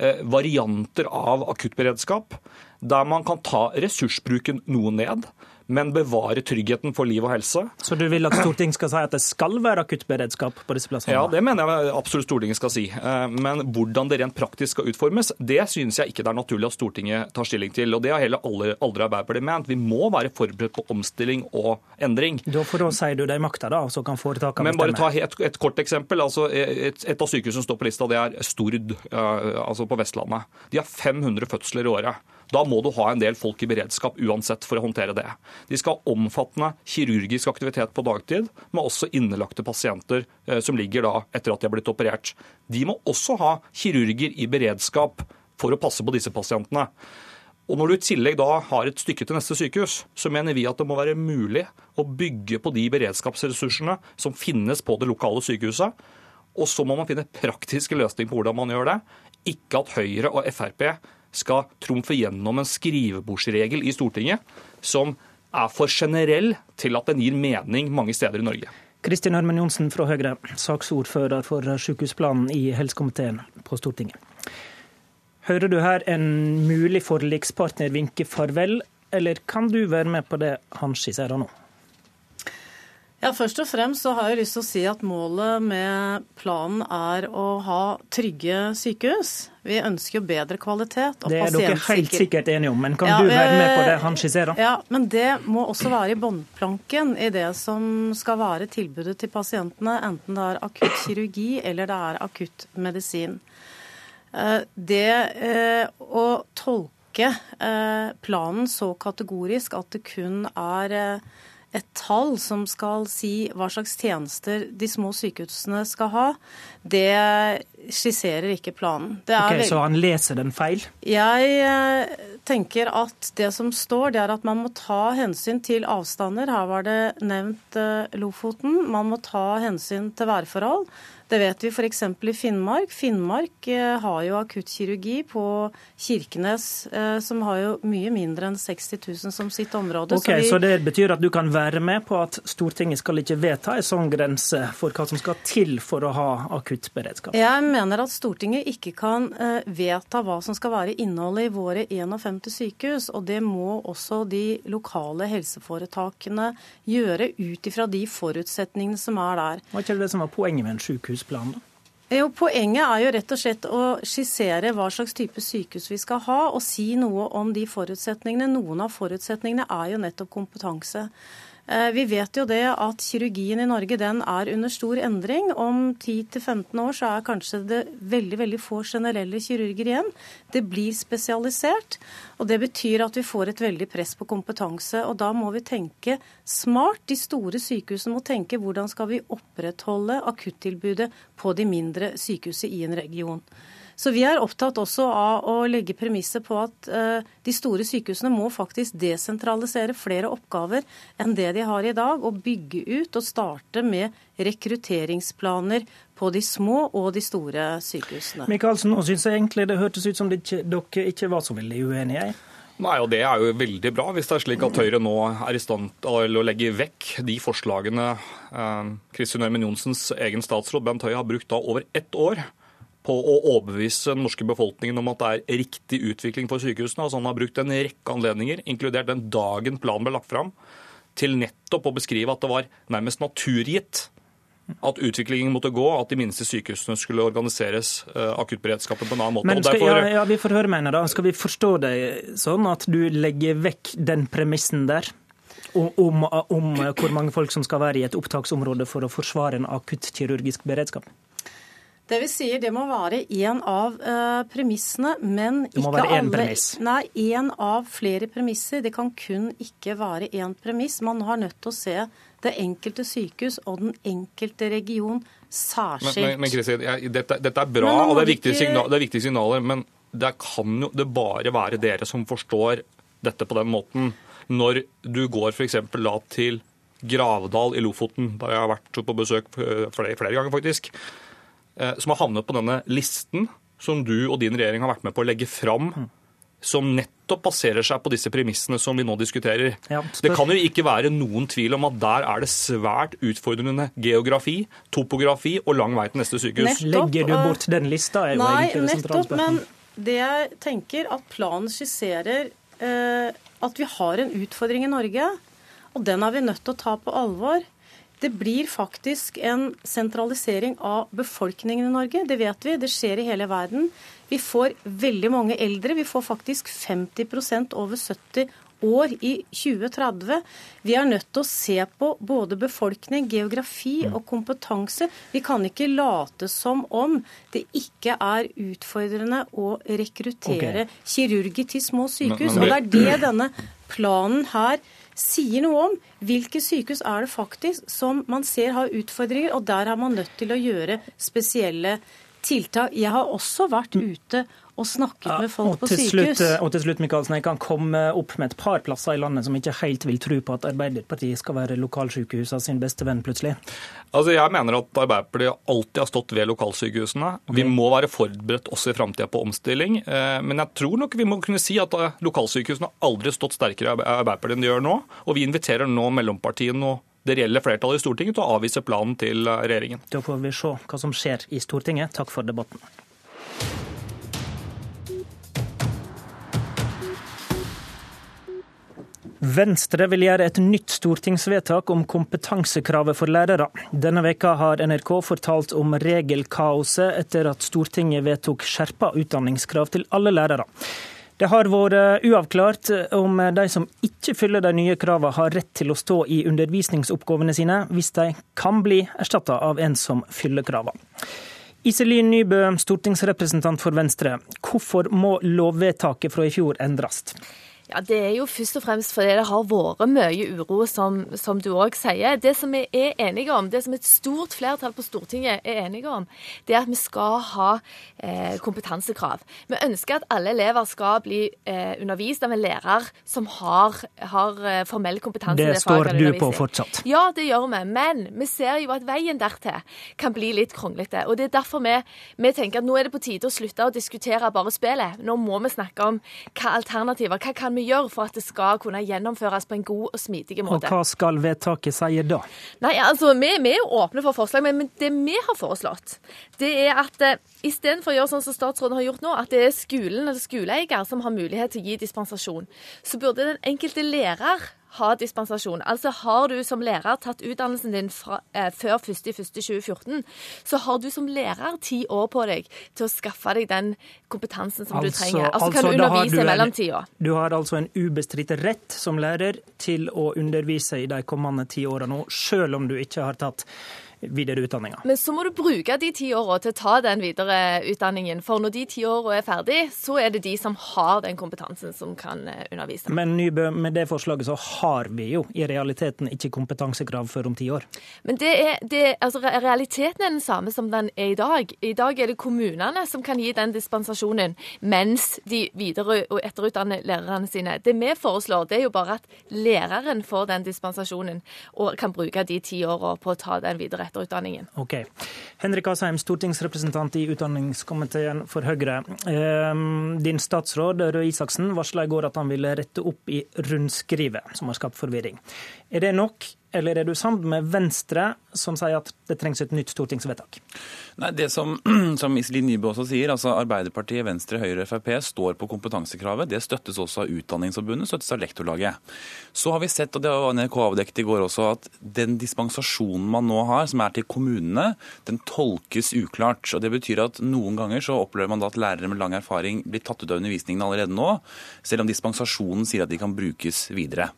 Eh, varianter av akuttberedskap der man kan ta ressursbruken noe ned, men bevare tryggheten for liv og helse. Så du vil at Stortinget skal si at det skal være akuttberedskap på disse plassene? Ja, det mener jeg absolutt Stortinget skal si. Eh, men hvordan det rent praktisk skal utformes, det synes jeg ikke det er naturlig at Stortinget tar stilling til. Og det har heller aldri, aldri Arbeiderpartiet ment. Vi må være forberedt på omstilling og endring. Da, for da sier du det i makta, da, så kan foretakene bestemme. Men bare ta et, et kort eksempel. Altså, et, et av sykehusene som står på lista, det er Stord, eh, altså på Vestlandet. De har 500 fødsler i året. Da må du ha en del folk i beredskap uansett for å håndtere det. De skal ha omfattende kirurgisk aktivitet på dagtid, med også innelagte pasienter eh, som ligger da etter at de har blitt operert. De må også ha kirurger i beredskap for å passe på disse pasientene. Og Når du i tillegg da har et stykke til neste sykehus, så mener vi at det må være mulig å bygge på de beredskapsressursene som finnes på det lokale sykehuset. Og så må man finne praktiske løsninger på hvordan man gjør det. Ikke at Høyre og Frp skal trumfe gjennom en skrivebordsregel i Stortinget som er for generell til at den gir mening mange steder i Norge. Kristin Ørmen Johnsen fra Høyre, saksordfører for sykehusplanen i helsekomiteen på Stortinget. Hører du her en mulig forlikspartner vinke farvel, eller kan du være med på det han skisserer nå? Ja, Først og fremst så har jeg lyst til å si at målet med planen er å ha trygge sykehus. Vi ønsker jo bedre kvalitet og Det er dere helt sikkert enige om, men kan ja, du være med på det han skisserer? Ja, men det må også være i båndplanken i det som skal være tilbudet til pasientene, enten det er akutt kirurgi eller det er akutt medisin. Eh, det eh, å tolke eh, planen så kategorisk at det kun er et tall som skal si hva slags tjenester de små sykehusene skal ha, det skisserer ikke planen. ok, Så han leser den feil? Jeg eh, tenker at det som står, det er at man må ta hensyn til avstander. Her var det nevnt eh, Lofoten. Man må ta hensyn til værforhold. Det vet vi f.eks. i Finnmark. Finnmark eh, har jo akuttkirurgi på Kirkenes, eh, som har jo mye mindre enn 60 000 som sitt område. Ok, så, vi... så, det betyr at du kan være med på at Stortinget skal ikke vedta en sånn grense for hva som skal til for å ha akuttberedskap? Jeg mener at Stortinget ikke kan eh, vedta hva som skal være innholdet i våre 51 sykehus. Og det må også de lokale helseforetakene gjøre ut ifra de forutsetningene som er der. Var ikke det som var poenget med en sykehus? Sykehusplan? da? Jo, Poenget er jo rett og slett å skissere hva slags type sykehus vi skal ha, og si noe om de forutsetningene. Noen av forutsetningene er jo nettopp kompetanse. Eh, vi vet jo det at kirurgien i Norge den er under stor endring. Om 10-15 år så er kanskje det veldig veldig få generelle kirurger igjen. Det blir spesialisert. og Det betyr at vi får et veldig press på kompetanse. og Da må vi tenke smart. De store sykehusene må tenke hvordan skal vi opprettholde akuttilbudet på de mindre sykehusene i en region. Så vi er opptatt også av å legge premisset på at uh, de store sykehusene må faktisk desentralisere flere oppgaver enn det de har i dag, og bygge ut og starte med rekrutteringsplaner på de små og de store sykehusene. Michaelsen, nå syns jeg egentlig det hørtes ut som ikke, dere ikke var så veldig uenige. Nei, og Det er jo veldig bra, hvis det er slik at Høyre nå er i stand til å legge vekk de forslagene eh, Kristin Ørmen Johnsens egen statsråd Bent Høie har brukt da over ett år på å overbevise den norske befolkningen om at det er riktig utvikling for sykehusene. Altså han har brukt en rekke anledninger, inkludert den dagen planen ble lagt fram, til nettopp å beskrive at det var nærmest naturgitt at utviklingen måtte gå, at de minste sykehusene skulle organiseres uh, akuttberedskapen på en annen måte. Men skal, derfor... ja, ja, Vi får høre, mener da. Skal vi forstå deg sånn at du legger vekk den premissen der? Om, om, om hvor mange folk som skal være i et opptaksområde for å forsvare en akuttkirurgisk beredskap? Det vi sier, det må være én av uh, premissene, men ikke alle. Det må være én premiss? Nei, én av flere premisser. Det kan kun ikke være én premiss. Man har nødt til å se det enkelte sykehus og den enkelte region særskilt. Men, men, men jeg, dette, dette, er bra, og det er, viktige signaler, det er viktige signaler, men det kan jo det bare være dere som forstår dette på den måten. Når du går f.eks. da til Gravdal i Lofoten, der jeg har vært på besøk eh, flere, flere ganger, faktisk som har havnet på denne listen som du og din regjering har vært med på å legge fram, som nettopp baserer seg på disse premissene som vi nå diskuterer. Ja, det kan jo ikke være noen tvil om at der er det svært utfordrende geografi, topografi og lang vei til neste sykehus. Nettopp, Legger du bort den lista? Er jo nei, nettopp, men det jeg tenker at planen skisserer eh, at vi har en utfordring i Norge, og den er vi nødt til å ta på alvor. Det blir faktisk en sentralisering av befolkningen i Norge. Det vet vi. Det skjer i hele verden. Vi får veldig mange eldre. Vi får faktisk 50% over 70 år i 2030. Vi er nødt til å se på både befolkning, geografi mm. og kompetanse. Vi kan ikke late som om det ikke er utfordrende å rekruttere okay. kirurger til små sykehus. Og det er det denne planen her sier noe om hvilke sykehus er det faktisk som man ser har utfordringer, og der er man nødt til å gjøre spesielle tiltak. Jeg har også vært ute og snakket med folk på sykehus. Slutt, eh, og til slutt, Michaelsen, jeg kan komme opp med et par plasser i landet som ikke helt vil tro på at Arbeiderpartiet skal være lokalsykehusene sin beste venn, plutselig. Altså, Jeg mener at Arbeiderpartiet alltid har stått ved lokalsykehusene. Vi må være forberedt også i framtida på omstilling. Eh, men jeg tror nok vi må kunne si at lokalsykehusene lokalsykehusene har aldri stått sterkere i Arbeiderpartiet enn de gjør nå. Og vi inviterer nå mellompartiene og det reelle flertallet i Stortinget til å avvise planen til regjeringen. Da får vi se hva som skjer i Stortinget. Takk for debatten. Venstre vil gjøre et nytt stortingsvedtak om kompetansekravet for lærere. Denne veka har NRK fortalt om regelkaoset etter at Stortinget vedtok skjerpa utdanningskrav til alle lærere. Det har vært uavklart om de som ikke fyller de nye kravene, har rett til å stå i undervisningsoppgavene sine, hvis de kan bli erstatta av en som fyller kravene. Iselin Nybø, stortingsrepresentant for Venstre. Hvorfor må lovvedtaket fra i fjor endres? Ja, Det er jo først og fremst fordi det har vært mye uro, som, som du òg sier. Det som vi er enige om, det som et stort flertall på Stortinget er enige om, det er at vi skal ha eh, kompetansekrav. Vi ønsker at alle elever skal bli eh, undervist av en lærer som har, har eh, formell kompetanse. Det, det står du på fortsatt? Ja, det gjør vi. Men vi ser jo at veien dertil kan bli litt kronglete. Og det er derfor vi, vi tenker at nå er det på tide å slutte å diskutere bare spillet. Nå må vi snakke om hva alternativer, hva kan vi vi gjør for at det skal kunne gjennomføres på en god og smidig måte. Og Hva skal vedtaket si da? Nei, altså, Vi, vi er jo åpne for forslag, men, men, det vi har foreslått, det er at eh, istedenfor å gjøre sånn som statsråden har gjort nå, at det er skolen eller skoleeier som har mulighet til å gi dispensasjon, så burde den enkelte lærer ha dispensasjon. Altså har du som lærer tatt utdannelsen din fra, eh, før 1.1.2014, så har du som lærer ti år på deg til å skaffe deg den kompetansen som altså, du trenger. Altså, altså kan du undervise i mellomtida. Du har altså en ubestridt rett som lærer til å undervise i de kommende ti årene, selv om du ikke har tatt videreutdanninga. Men så må du bruke de ti åra til å ta den videreutdanningen. For når de ti åra er ferdig, så er det de som har den kompetansen som kan eh, undervise. Men Nybø, med det forslaget så har vi jo i realiteten ikke kompetansekrav før om ti år. Men det er, det, altså, realiteten er den samme som den er i dag. I dag er det kommunene som kan gi den dispensasjonen, mens de videre- og etterutdanner lærerne sine. Det vi foreslår, det er jo bare at læreren får den dispensasjonen og kan bruke de ti åra på å ta den videre etterutdanningen. Ok. Henrik Asheim, stortingsrepresentant i utdanningskomiteen for Høyre. Ehm, din statsråd Røe Isaksen varsla i går at han ville rette opp i rundskrivet, som har skapt forvirring. Er det nok, eller er du sammen med Venstre, som sier at det trengs et nytt stortingsvedtak? Nei, det Som, som Iselin Nybø også sier, altså Arbeiderpartiet, Venstre, Høyre og Frp står på kompetansekravet. Det støttes også av Utdanningsforbundet, støttes av Lektorlaget. Så har vi sett, og det var NRK avdekket i går også, at den dispensasjonen man nå har, som er til kommunene, den tolkes uklart. og Det betyr at noen ganger så opplever man da at lærere med lang erfaring blir tatt ut av undervisningen allerede nå, selv om dispensasjonen sier at de kan brukes videre.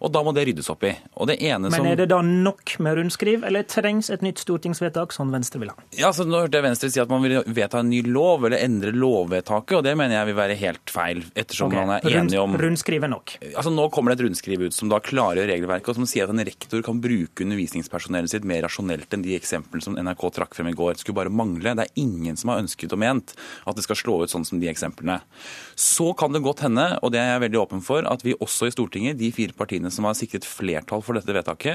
Og Da må det ryddes opp i. Og det ene Men er det da nok med rundskriv, eller trengs et nytt stortingsvedtak, som Venstre vil ha? Ja, så Nå hørte jeg Venstre si at man vil vedta en ny lov, eller endre lovvedtaket, og det mener jeg vil være helt feil, ettersom okay. man er enig om Rundskriv er nok? Altså Nå kommer det et rundskriv ut som da klargjør regelverket, og som sier at en rektor kan bruke undervisningspersonellet sitt mer rasjonelt enn de eksemplene som NRK trakk frem i går. Det skulle bare mangle. Det er ingen som har ønsket og ment at det skal slå ut sånn som de eksemplene. Så kan det godt hende, og det er jeg veldig åpen for, at vi også i Stortinget, de fire partiene som har sikret flertall for dette vedtaket,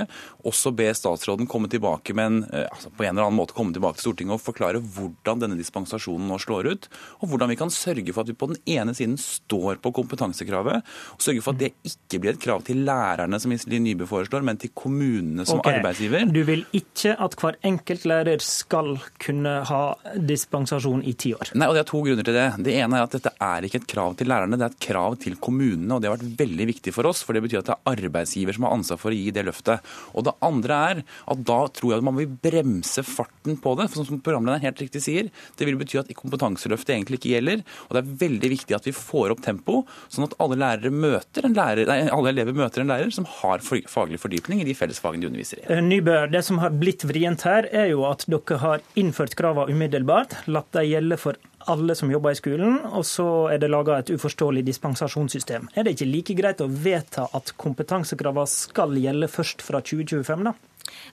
også be statsråden komme tilbake med en, eh, altså på en eller annen måte komme tilbake til Stortinget og forklare hvordan denne dispensasjonen nå slår ut, og hvordan vi kan sørge for at vi på den ene siden står på kompetansekravet, og sørge for at det ikke blir et krav til lærerne, som Iselin Nybø foreslår, men til kommunene som okay. arbeidsgiver. Du vil ikke at hver enkelt lærer skal kunne ha dispensasjon i ti år? Nei, og det er to grunner til det. Det ene er at dette er ikke et krav til lærerne, det er et krav til kommunene. og Det har vært veldig viktig for oss, for det betyr at det er arbeidsgiver som har ansvar for å gi det løftet. Og det andre er at da tror jeg at man vil bremse farten på det. for som programlederen helt riktig sier, Det vil bety at kompetanseløftet egentlig ikke gjelder. og Det er veldig viktig at vi får opp tempo, sånn at alle, møter lærer, nei, alle elever møter en lærer som har faglig fordypning i de fellesfagene de underviser i. Eh, Nybø, det som har blitt vrient her, er jo at dere har innført kravene umiddelbart, latt dem gjelde for alle som jobber i skolen, og så er det laga et uforståelig dispensasjonssystem. Er det ikke like greit å vedta at kompetansekravene skal gjelde først fra 2025, da?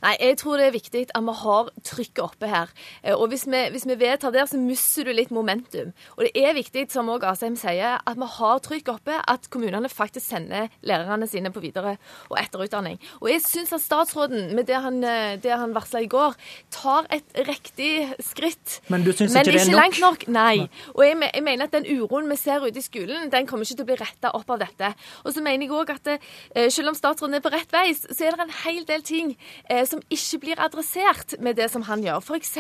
Nei, jeg tror det er viktig at vi har trykket oppe her. Eh, og hvis vi, hvis vi vedtar der, så mister du litt momentum. Og det er viktig, som òg Asheim sier, at vi har trykk oppe, at kommunene faktisk sender lærerne sine på videre- og etterutdanning. Og jeg syns at statsråden, med det han, eh, det han varsla i går, tar et riktig skritt. Men du syns ikke det er nok? Men ikke langt nok, nei. Og jeg, jeg, mener at den uroen vi ser ute i skolen, den kommer ikke til å bli retta opp av dette. Og så mener jeg òg at eh, selv om statsråden er på rett vei, så er det en hel del ting eh, som ikke blir adressert med det som han gjør. F.eks.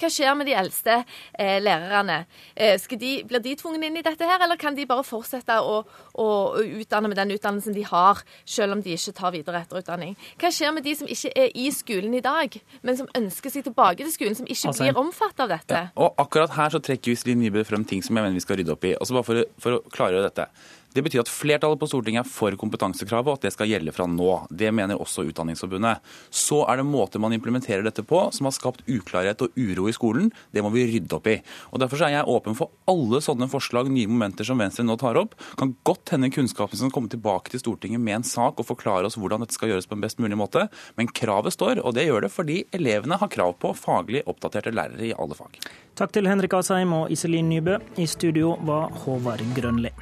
hva skjer med de eldste eh, lærerne? Eh, de, blir de tvunget inn i dette her, eller kan de bare fortsette å, å, utdanne med den utdannelsen de har, selv om de ikke tar videre etterutdanning? Hva skjer med de som ikke er i skolen i dag, men som ønsker seg tilbake til skolen, som ikke altså, blir omfattet av dette? Ja, og akkurat her så trekker Iselin Nybø frem ting som jeg mener vi skal rydde opp i. Altså bare for, for å klargjøre dette. Det betyr at flertallet på Stortinget er for kompetansekravet, og at det skal gjelde fra nå. Det mener også Utdanningsforbundet. Så er det måter man implementerer dette på som har skapt uklarhet og uro i skolen. Det må vi rydde opp i. Og Derfor er jeg åpen for alle sånne forslag, nye momenter som Venstre nå tar opp. Kan godt hende kunnskapen som kommer tilbake til Stortinget med en sak og forklare oss hvordan dette skal gjøres på en best mulig måte. Men kravet står, og det gjør det fordi elevene har krav på faglig oppdaterte lærere i alle fag. Takk til Henrik Asheim og Iselin Nybø. I studio var Håvard Grønli.